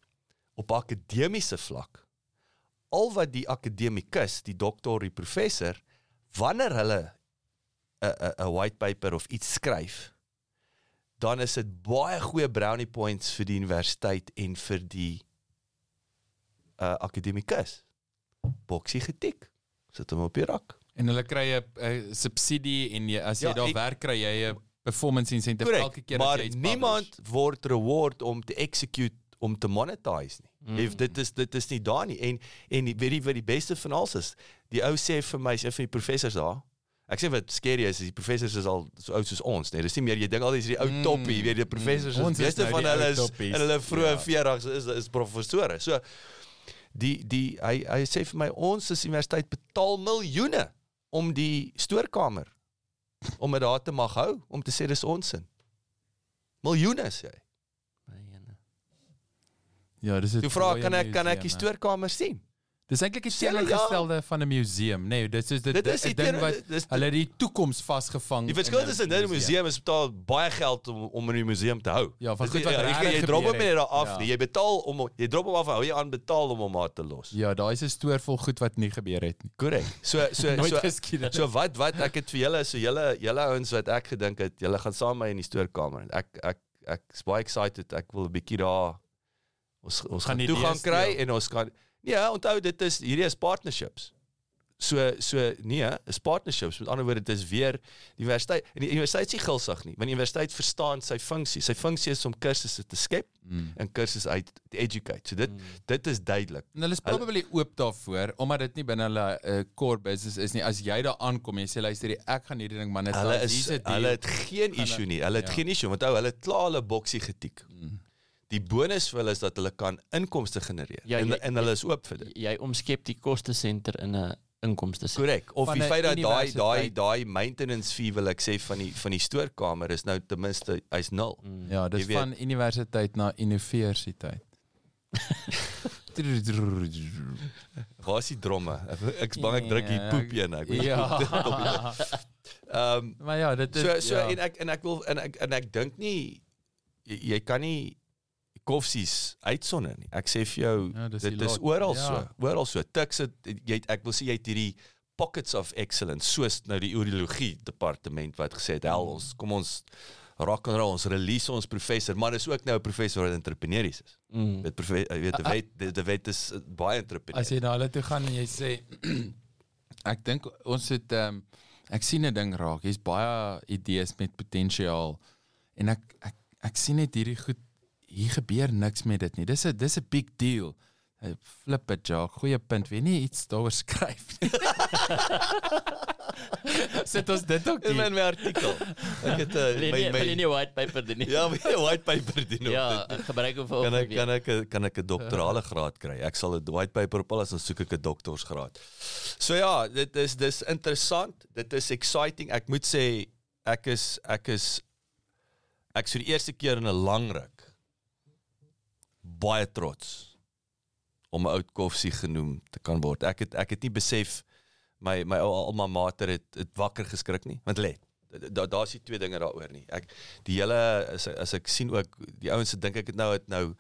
op akademiese vlak al wat die akademikus, die dokter, die professor wanneer hulle 'n 'n 'n white paper of iets skryf dan is dit baie goeie brownie points vir die universiteit en vir die uh akademikus. Boksie getik. Sit hom op die rak. En hulle kry 'n subsidie en jy, as jy Ja, daar ek- werk kry jy 'n performance incentive elke Korrek. keer Maar as jy iets niemand publish. word reward om te execute om te monetize nie. Mm. Mm. Dit is dit is nie daar nie en en die weet jy wat die beste van alles is? Die ou sê vir my, sê vir die professors daar. Ek sê wat scary is, is die professors is al so oud soos ons, nee. Dis nie meer jy dink al dis die ou Mm. toppie, weet jy, die professors Mm. is meeste nou van hulle is toppies. in hulle vroeë Ja. 40's is is professore. So die die hy hy sê vir my ons as universiteit betaal miljoene om die stoorkamer om dit daar te mag hou om te sê dis ons sin. Miljoene sê hy. Ja, dis dit. Toe vra kan ek kan ek die stoorkamer sien? Dis eintlik die hulle ja. teenoorgestelde van 'n museum. Nee, dit is dit, Dit dit is die 'n ding wat dis- hulle die toekoms vasgevang. Die verskil 'n tussen dit en 'n museum is betaal baie geld om om in die museum te hou. Ja, van goed wat jy, regtig jy drop hom het. daar af Ja. nie. Jy betaal om jy drop hom af hou jy aan betaal om hom maar te los. Ja, daai is 'n stoor vol goed wat nie gebeur het nie. Korrek. So so so geskiedenis. So wat wat ek het vir julle so julle julle ouens wat ek gedink het julle gaan saam met my in die stoorkamer. Ek ek ek is baie excited. Ek wil 'n bietjie daar ons ons gaan Gaan toegang kry deel. en ons kan Ja, onthou dit is hierdie is partnerships. So so nee, is partnerships. Met ander woorde dit is weer die universiteit en die universiteit is nie gulsig nie, want die universiteit verstaan sy funksie. Sy funksie is om kursusse te skep Mm. en kursusse uit te educate. So dit Mm. dit is duidelik. En hulle is probably oop daarvoor omdat dit nie binne hulle uh, core business is nie. As jy daar aankom en jy sê luister, ek gaan hierdie ding man net Hulle is hulle het geen issue nie. Hulle het ja. geen issue want hou hulle het klaar hulle boksie getik. Mm. Die bonus vir hulle is dat hulle kan inkomste genereer Ja, en jy- en hulle is oop vir dit. Jy omskep die koste senter in 'n inkomste senter. Korrek. Of Van die feit dat daai daai daai maintenance fee wil ek sê van die van die stoorkamer is nou ten minste hy's nul. Mm. Ja, dis Jy weet- van universiteit na universiteit. Waar is die dromme? Ek's bang ek druk hier Ja, poep een ek. Ja. Ehm maar ja, dit is so so ja. en ek en ek wil en ek en ek dink nie jy, jy kan nie koffsies uitsonder nie. Ek sê vir jou Ja, dit die is lot. oral Ja. so. Oral so. Tuks jy het- ek wil sê jy het hierdie pockets of excellence soos nou die urologie departement wat gesê het hel ons kom ons rock and roll ons release ons professor maar dis ook nou 'n professor wat entrepreneurs is. Mm. Dit jy weet die wet die, die wet is uh, baie entrepreneur. As jy na hulle toe gaan en jy sê ek dink ons het ehm um, ek sien 'n ding raak. Hier's baie idees met potensiaal en ek ek ek sien net hierdie goed hier gebeur niks met dit nie. Dis 'n dis 'n big deal. Hy flip it, Jacques. Goeie punt. Wie nie iets daaroor skryf nie. Sit ons dit ook in my, hier. my artikel. Ek het uh, Wil my nie- wil my nie white paper doen nie? ja, my white paper doen. op Ja, gebruik hom vir kan ek kan ek kan ek 'n doktorale graad kry. Ek sal 'n white paper op alles en soek ek 'n doktorsgraad. So ja, dit is dis interessant. Dit is exciting. Ek moet sê ek is ek is ek vir die eerste keer in 'n lang ruk baie trots om 'n oud koffie genoem te kan word. Ek het ek het nie besef my my ou alma mater het het wakker geskrik nie. Want let, daar daar's die twee dinge daaroor nie. Ek die hele as as ek sien ook die ouens se dink ek het nou het nou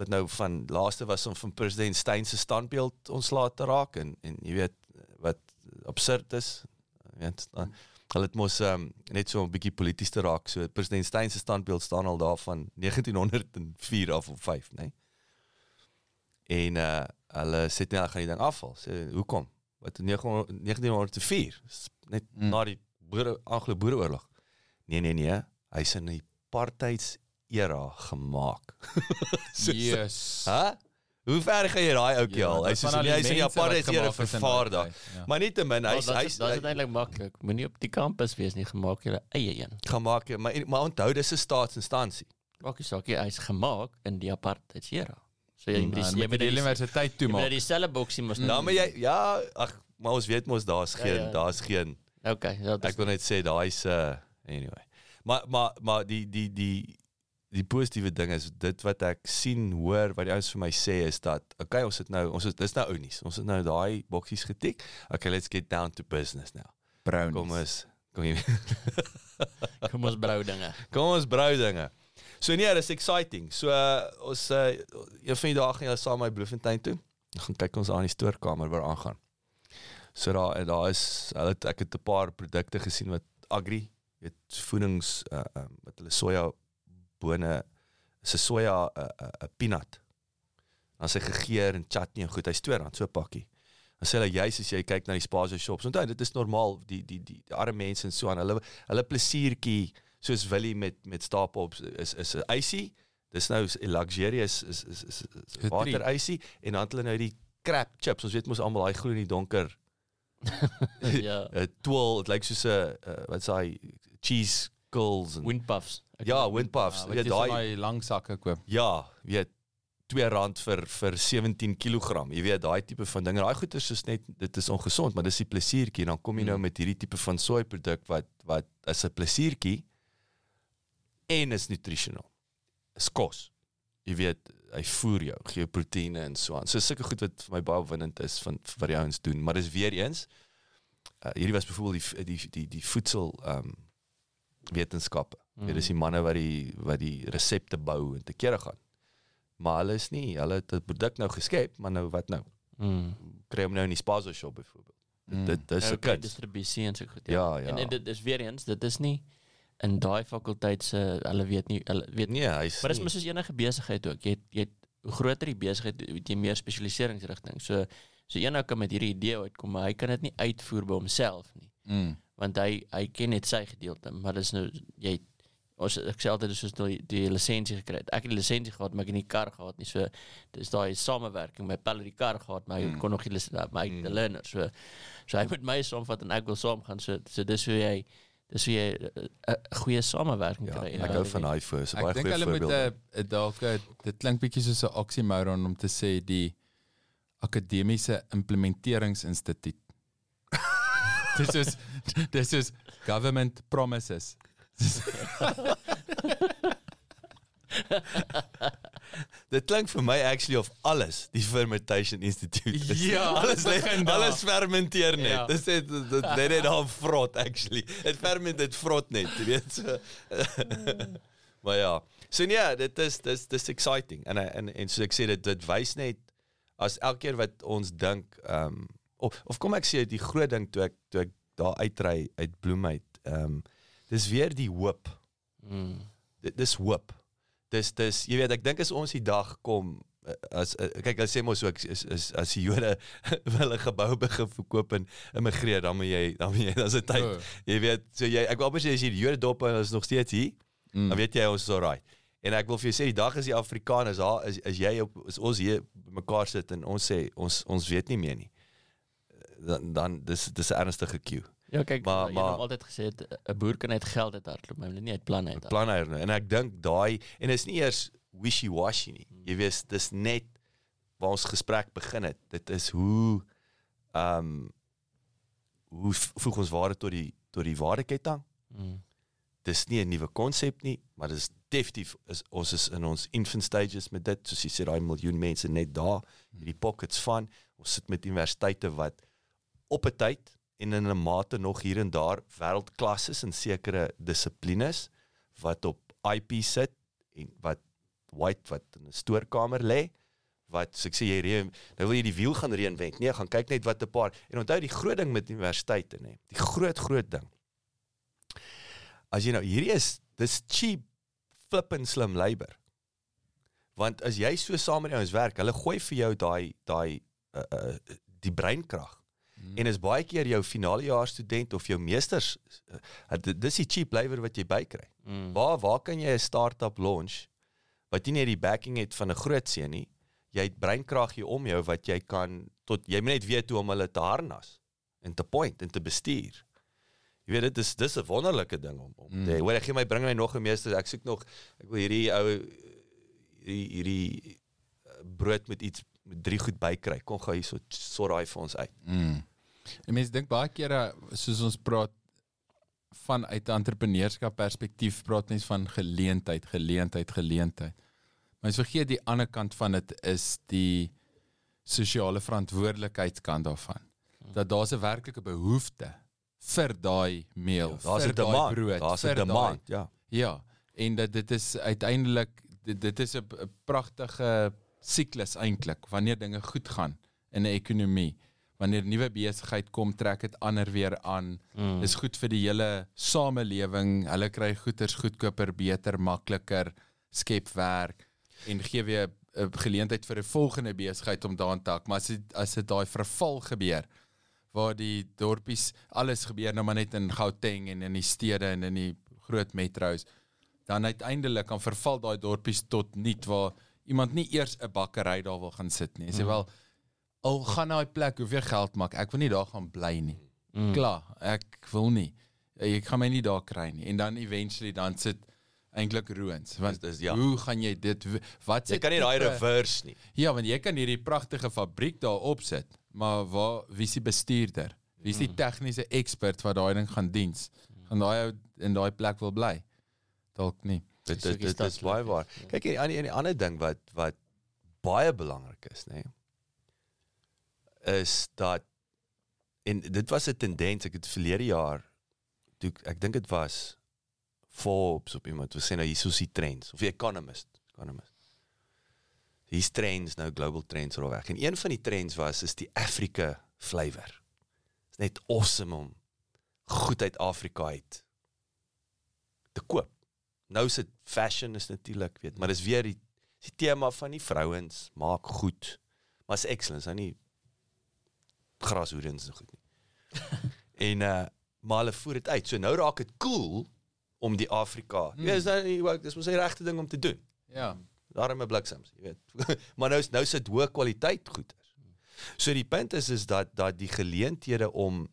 wat nou van laaste was om van president Steyn se standbeeld ontslae te raak en en jy weet wat absurd is. Jy weet dan hulle het mos um, net so 'n bietjie polities te raak. So president Steyn se standbeeld staan al daar van 1904 af of 5, nê. Nee? En uh hulle sê net hulle gaan die ding afval. Sê hoekom? Wat in 900 1904 Dis net Mm. na die boere Anglo-Boereoorlog. Nee nee nee, hy's in die apartheids era gemaak. So- Yes. Hæ? Hoe ver gaan jy daai ouetjie al? Hy dit sê van al nee, hy sê apartheid is daai vervaardig. ja. Maar nietemin hy's hy's is dit is eintlik maklik. Moenie op die kampus wees nie, gemaak julle eie een. gemaak, ja, maar maar onthou dis 'n staatsinstansie. Maak nie saak hy's gemaak in die apartheidsera. So jy Mm, moet die Nou, jy met moet die universiteit toe jy moet maak. dieselfde boksie mos Nou nou. maar jy ja, ag, maar ons weet mos daar's Ja, geen ja. daar's geen Okay, ja, ek wil net sê daai's uh anyway. Maar maar maar die die die die positiewe ding is dit wat ek sien hoor wat die ouens vir my sê is dat okay ons het nou ons is dis nou ou nuus. Ons het nou daai boksies getik. Okay, let's get down to business now. Brownies. Kom ons kom jy kom ons brou dinge. Kom ons brou dinge. So nee, dis exciting. So uh, ons uh, een van die dae gaan julle saam met my Bloemfontein toe. Ons gaan kyk ons aan die stoorkamer waar aangaan. So daar en daar is hulle ek het 'n paar produkte gesien wat agri, weet voedings uh, uh, wat hulle soja bone is 'n soja 'n uh, 'n uh, uh, peanut. Dan sy gegeur en chutney en goed, hy's R2 so 'n pakkie. Dan sê hulle juis as jy kyk na die spaza shops, onthou dit is normaal die die die, die arme mense en so aan hulle hulle plesiertjie soos Willie met met stapel is is 'n icy. Dis nou 'n luxurious is is is, is Treat. water icy en dan het hulle nou die crap chips. Ons weet mos almal daai groen in die donker ja. 'n twirl, dit lyk soos 'n uh, wat sê hy cheese curls en Wind puffs. Ek ja, weet- wind puffs. Ja, daai lang sakke koop. ja, weet 2 rand vir vir 17 kg. Jy weet daai tipe van dinge. Daai goeie is net dit is ongesond, maar dis die plesiertjie en dan kom jy nou Mm. met hierdie tipe van soy produk wat wat is 'n plesiertjie en is nutritional. Is kos. jy weet hy voer jou, gee jou proteïene en so aan. So sulke goed wat vir my baie opwindend is van wat die ouens doen, maar dis weer eens uh, hierdie was byvoorbeeld die die die die voedsel ehm um, wetenskappe. Mm. Dit is die manne wat die wat die resepte bou en te kere gaan. Maar hulle is nie, hulle het 'n produk nou geskep, maar nou wat nou? Mm. Kry hom nou in die spazo shop byvoorbeeld. Mm. Dit dis 'n Okay, distribusie en so goed. Ja, ja. En, en dit is weer eens, dit is nie in daai fakulteit se hulle weet nie hulle weet Nee, hy's Maar dis nie- mos soos enige besigheid ook. Jy het, jy het hoe groter die besigheid, het jy meer spesialiseringsrigting. So so een ou kan met hierdie idee uitkom, maar hy kan dit nie uitvoer by homself nie. Mm. Want hy hy ken net sy gedeelte, maar dis nou jy ons ek sê altyd soos die, die lisensie gekry het. Ek het die lisensie gehad, maar ek het nie die kar gehad nie. So dis daai samewerking met Pelle die kar gehad, maar hy Mm. kon nog nie lisensie maar hy Mm. mm. learner. So so hy moet my saamvat en ek wil saam gaan. So so dis hoe jy dis hoe jy 'n goeie samewerking Ja, kry. ek hou van daai voor. So baie Ek dink goeie hulle moet. 'n dalk dit klink bietjie soos 'n oxymoron om te sê die akademiese implementeringsinstituut. dis is dis is government promises. Dit klink vir my actually of alles die fermentation institute. is. Ja, alles lê alles fermenteer net. Ja. Dis dit dit net net daar vrot actually. Dit ferment dit vrot net, jy weet so. maar ja. So nee, dit is dis dis exciting en en en so ek sê dit dit wys net as elke keer wat ons dink ehm um, of of kom ek sê die groot ding toe ek toe ek daar uitry uit Bloem uit ehm um, dis weer die hoop Mm. dit dis hoop. Dis dis jy weet ek dink as ons die dag kom eh, as eh, kyk hulle sê mos ook is is as die Jode wil 'n gebou begin verkoop en immigreer dan moet jy dan moet jy dan se tyd. Oh. Jy weet so jy ek wil amper sê as jy die Jode dop en is nog steeds hier, Mm. dan weet jy ons is alright. En ek wil vir jou sê die dag as die Afrikaners daar is as jy op is ons hier mekaar sit en ons sê ons ons weet nie meer nie. Dan dan dis dis 'n ernstige cue. Ja, kyk, Maar- maar, jy maar- het altyd gesê het, 'n boer kan uit geld uit hardloop, maar hy moet nie uit planne uit. planne. En ek dink daai en dit is nie eers wishy-washy nie. Jy weet, dis net waar ons gesprek begin het. Dit is hoe ehm um, hoe voeg ons waarde tot die tot die waardeketting. Mm. Dis nie 'n nuwe konsep nie, maar dis definitief is ons is in ons infant stages met dit. Soos jy sê daai miljoen mense net daar, hierdie pockets van. Ons sit met universiteite wat op 'n tyd en in 'n mate nog hier en daar wêreldklas is in sekere dissiplines wat op IP sit en wat white wat in 'n stoorkamer lê wat so ek sê jy reën nou wil jy die wiel gaan reinvent nee gaan kyk net wat 'n paar. En onthou die groot ding met universiteite nê die groot groot ding. As jy nou hierdie is dis cheap flippin slim labor. Want as jy so saam met die ouens werk hulle gooi vir jou daai daai uh, uh, die breinkrag Mm. En is baie keer jou finalejaar student of jou meesters uh, dit- dis die cheap labor wat jy bykry. Mm. Waar waar kan jy 'n start-up launch wat nie net die backing het van 'n groot seun nie. Jy het breinkrag hier om jou wat jy kan tot jy moet net weet hoe om hulle te harnas en te point en te bestuur. Jy weet dit is dis 'n wonderlike ding om om Mm. te hoor ek gee my bring my nog 'n meester ek soek nog ek wil hierdie ou hierdie, hierdie uh, brood met iets met drie goed bykry. Kom gou hierso sort daai vir ons uit. Mm. En mense dink baie kere soos ons praat vanuit 'n entrepreneurskap perspektief praat mense van geleentheid, geleentheid, geleentheid. Maar jy vergeet die ander kant van dit is die sosiale verantwoordelikheidskant daarvan. Dat daar's 'n werklike behoefte vir daai meel, Daar's vir 'n daai demand. brood, Daar's 'n demand, ja. Ja, en dat dit is uiteindelik dit, dit is 'n pragtige siklus eintlik wanneer dinge goed gaan in 'n ekonomie. Wanneer nuwe besigheid kom, trek dit ander weer aan. Mm. Dis goed vir die hele samelewing. Hulle kry goederes goedkoper, beter, makliker, skep werk en gee weer 'n geleentheid vir 'n volgende besigheid om daarin te hak. Maar as dit as dit daai verval gebeur waar die dorpies alles gebeur nou maar net in Gauteng en in die stede en in die groot metro's dan uiteindelik kan verval daai dorpies tot niet waar iemand nie eers 'n bakkery daar wil gaan sit nie. Sê wel al gaan na daai plek hoeveel geld maak, ek wil nie daar gaan bly nie. Mm. Klaar, ek wil nie. Ek gaan my nie daar kry nie. En dan eventually dan sit eintlik roons want Dis- dis- ja. hoe gaan jy dit wat Jy kan nie daai reverse nie. Ja, want jy kan hierdie pragtige fabriek daar opsit, maar waar wie is die bestuurder? Wie is die tegniese ekspert wat daai ding gaan diens? Gaan daai ou in daai plek wil bly? Dalk nie. Dit dit die dit is baie waar. is, ja. Kyk hier, aan die ander ding wat wat baie belangrik is, nê. Is dat en dit was 'n tendens ek het verlede jaar toe ek- dink dit was Forbes op iemand wat sê nou hier is die trends of die Economist, Economist. Hier's trends nou global trends rol weg. En een van die trends was is die Afrika flavor. Dit's net awesome om goed uit Afrika uit te koop. Nou is dit fashion is natuurlik, weet, maar dis weer die die tema van die vrouens maak goed. Maar is excellence, nou nie grashoedens en goed nie. en uh maar hulle voer dit uit. So nou raak dit cool om die Afrika. Hmm. Ja, is nou wat dis mos die regte ding om te doen. Ja. Daarom 'n bliksems, jy weet. maar nou is nou sit hoë kwaliteit goeder. So die punt is is dat dat die geleenthede om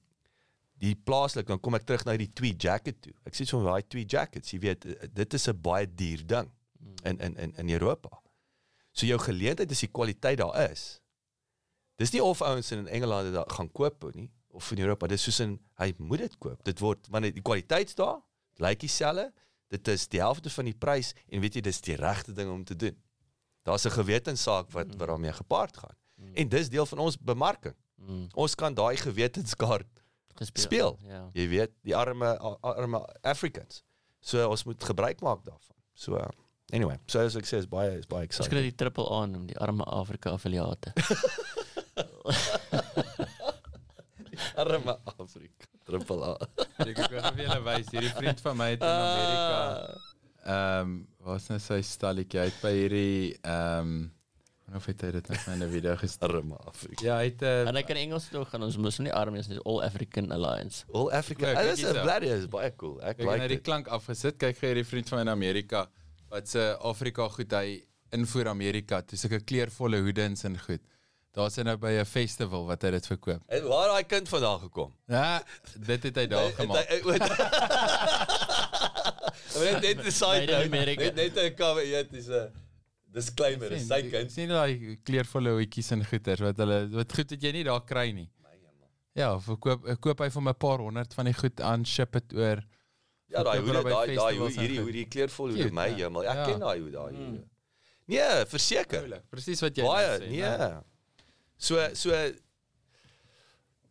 die plaaslik dan kom ek terug na die tweed jacket toe. Ek sê so daai tweed jackets, jy weet eh, dit is 'n baie duur ding in in in in Europa. So jou geleentheid is die kwaliteit daar is. Dis nie of ouens in Engeland dit gaan koop nie of in Europa. Dis soos in hy moet dit koop. Dit word want die kwaliteit daar lyk dieselfde. Dit is die helfte van die prys en weet jy dis die regte ding om te doen. Daar's 'n gewetenssaak wat wat daarmee gepaard gaan. En dis deel van ons bemarking. Mm, Ons kan daai gewetenskaart gespeel. Speel. Ja. jy weet, die arme arme Africans. So ons moet gebruik maak daarvan. So uh, anyway, so as ek sê is baie is baie exciting. die triple aan om die arme Afrika affiliate. Arme Afrika. Triple A. Ek wil vir julle wys, hierdie vriend van my het in Amerika ehm um, waar's nou sy stalletjie uit by hierdie ehm um, of het hy dit net in 'n video gestuur? Arme Afrika. Ja, hy het 'n En ek kan Engels toe gaan. Ons moet nie arme is nie. All African Alliance. All Africa. Ja, kyk dis 'n bladdy is baie cool. Ek Ek het nou like die dit. klank afgesit. Kyk gee hierdie vriend van my in Amerika wat se Afrika goed hy invoer Amerika. Dis 'n kleurvolle hoedens en goed. Daar's hy nou by 'n festival wat hy dit verkoop. En waar daai kind vandaan gekom? Ja, dit het hy daar gemaak. Net net die side note. Net net 'n cover eet is 'n disclaimer, dis sy kind. Sien daai kleurvolle hoedjies en goeders wat hulle wat goed het jy nie daar kry nie. Ja, verkoop koop hy vir my 'n paar honderd van die goed aan, ship dit oor. Ja, daai hoede, daai daai hierdie hoedie kleurvol hoede my ja. hemel. Ek Ja. ken daai hoede daai hoede. Nee, verseker. Presies wat jy Baie, nou sê, nee. né? So so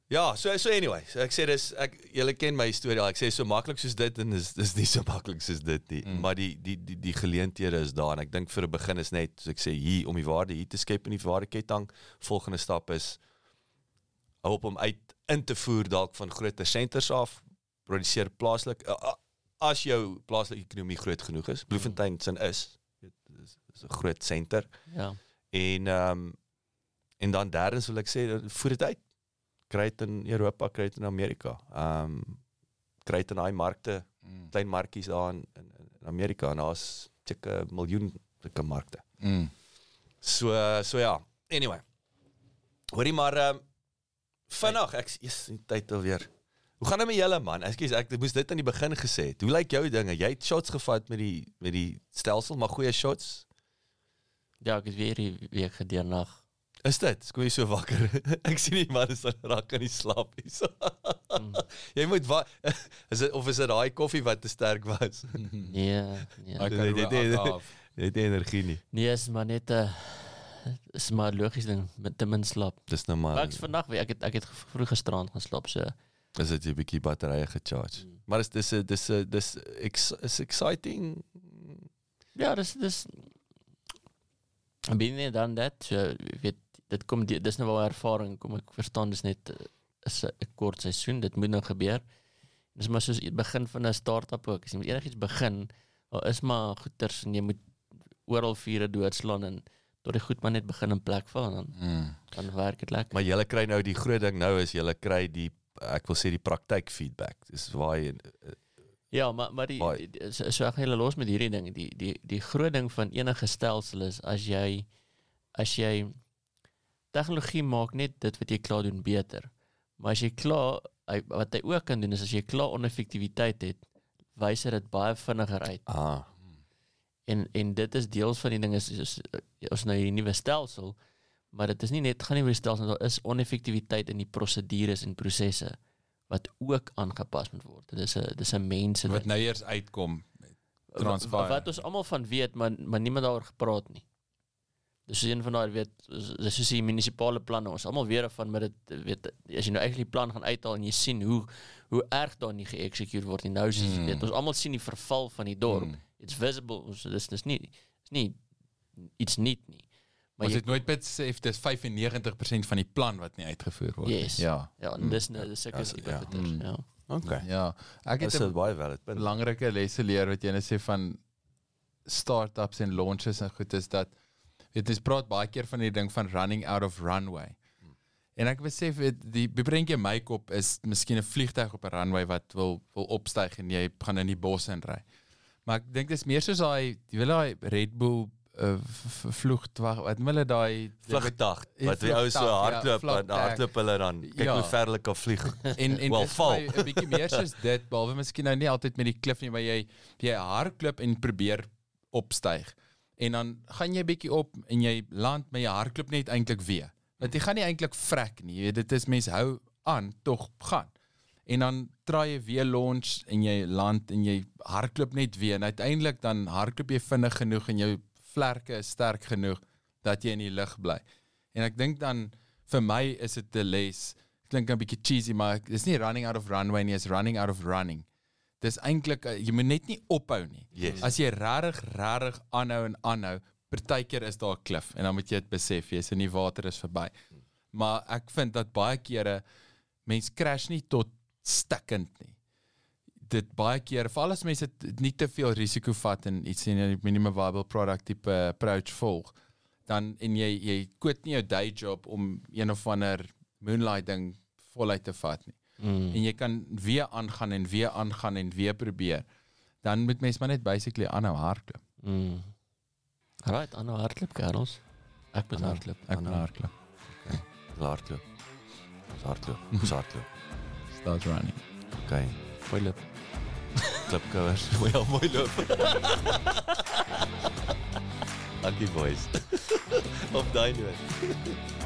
Ja, so so anyway, so ek sê dis ek julle ken my storie al. Ek sê so maklik soos dit en dis dis nie so maklik soos dit nie. Mm. Maar die die die die geleenthede is daar en ek dink vir 'n begin is net soos ek sê hier om die waarde hier te skep in die waardeketting. Volgende stap is hou op om uit in te voer dalk van groter senters af, produseer plaaslik. As jou plaaslike ekonomie groot genoeg is, Bloemfontein sin is, weet, dis is 'n groot senter. Ja. En ehm um, en dan derdens wil ek sê voer dit uit. Kry dit in Europa, kry dit in Amerika. Ehm um, kry dit in daai markte, Mm. klein markies daar in in, in Amerika en daar's seker 'n miljoen sulke markte. Mm. So uh, so ja. Anyway. Hoorie maar ehm um, vinnig, ek is die tyd alweer. Hoe gaan dit met julle man? Ekskuus, ek moes dit aan die begin gesê het. Hoe lyk jou dinge? Jy het shots gevat met die met die stelsel, maar goeie shots. Ja, ek het weer die week gedeernag. Is dit? Kom jy so wakker? ek sien die man is al raak aan die slaap hier. So. jy moet wa is dit of is dit daai koffie wat te sterk was? Nee, nee. Ek het nie energie nie. Nee, is maar net 'n uh, is maar logies ding met te min slaap. Dis nou Maar maar ek is vandag weer ek het ek het vroeg gisterand gaan slaap so. is dit 'n bietjie batterye gecharge. Mm. Maar is dis 'n dis 'n dis is exciting. Ja, dis dis binne dan dat so, jy weet dit kom die, dis nou wel ervaring kom ek verstaan dis net eh, is 'n kort seisoen dit moet nou gebeur. Dis maar soos die begin van 'n start-up ook. As jy met enigiets begin, daar is maar goeters en jy moet oral vure doodslaan en tot die goed maar net begin in plek val en dan Mm. dan werk dit lekker. Maar jy kry nou die groot ding nou is jy kry die ek wil sê die praktyk feedback. Dis waar jy Ja, maar maar die, Baie. die so, so ek julle los met hierdie ding. Die die die groot ding van enige stelsel is as jy as jy tegnologie maak net dit wat jy klaar doen beter. Maar as jy klaar wat hy ook kan doen is as jy klaar oneffektiwiteit het, wys hy dit baie vinniger uit. ah En en dit is deels van die ding is, is ons nou hierdie nuwe stelsel, maar dit is nie net gaan nie oor die stelsel, daar is oneffektiwiteit in die prosedures en prosesse wat ook aangepas moet word. Dit is 'n dis 'n mense Wat nou eers uitkom. Transvaal. wat ons almal van weet, maar maar niemand daaroor gepraat nie. Dis een van daai weet dis soos die munisipale planne. Ons almal weet daarvan met dit weet as jy nou eintlik die plan gaan uithaal en jy sien hoe hoe erg daar nie geëksekute word nie. Nou is Mm. weet ons almal sien die verval van die dorp. Mm. It's visible. Ons dis dis nie is nie iets nie nie. Maar Ons het nooit besef dis 95% van die plan wat nie uitgevoer word nie. Yes. Ja. ja, en dis nou dis sulke Ja, tipe ja. goeters, Mm. ja. Okay. Ja. Ek het is 'n baie valid punt. belangrike lesse leer wat jy net sê van startups en launches en goed is dat weet jy praat baie keer van die ding van running out of runway. En ek besef weet, die beprentjie my kop is miskien 'n vliegtyg op 'n runway wat wil wil opstyg en jy gaan in die bos in ry. Maar ek dink dis meer soos daai jy wil daai Red Bull uh, vlugtwag wat hulle daai Vlugdag Ja, wat die ou so ja, hardloop en vlugdag. hardloop hulle dan kyk Ja. hoe ver hulle kan vlieg. en en Wel, dit is val. 'n bietjie meer soos dit behalwe miskien nou nie altyd met die klif nie maar jy jy hardloop en probeer opstyg en dan gaan jy bietjie op en jy land maar jy hardloop net eintlik weer. Want jy gaan nie eintlik vrek nie jy weet dit is mense hou aan tog gaan. En dan try jy weer launch en jy land en jy hardloop net weer. En uiteindelik dan hardloop jy vinnig genoeg en jou vlerke is sterk genoeg dat jy in die lug bly. En ek dink dan vir my is dit 'n les. Klink 'n bietjie cheesy maar dis nie running out of runway nie is running out of running dis eintlik uh, jy moet net nie ophou nie. Yes. as jy regtig regtig aanhou en aanhou partykeer is daar 'n klif en dan moet jy dit besef jy's in die water is verby. Maar ek vind dat baie kere mense crash nie tot stikkend nie. Dit baie keer veral as mense nie te veel risiko vat en iets in 'n minimum viable product tipe approach volg dan en jy jy quit nie jou day job om een of ander moonlight ding voluit te vat nie Mm. en jy kan weer aangaan en weer aangaan en weer probeer dan moet mens maar net basically aanhou hardloop Mm. Alright, aanhou hardloop kerels. Ek moet hardloop. ek moet hardloop Hardloop. Ons hardloop. Ons hardloop. start running Okay. Mooi loop. Klipkouers. Mooi al mooi loop. Dankie boys. Op daai noot.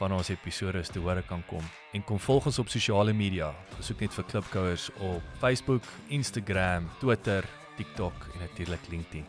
van ons episode te hore kan kom. En kom volg ons op sosiale media. Besoek net vir Klipkouers op Facebook, Instagram, Twitter, TikTok en natuurlik LinkedIn.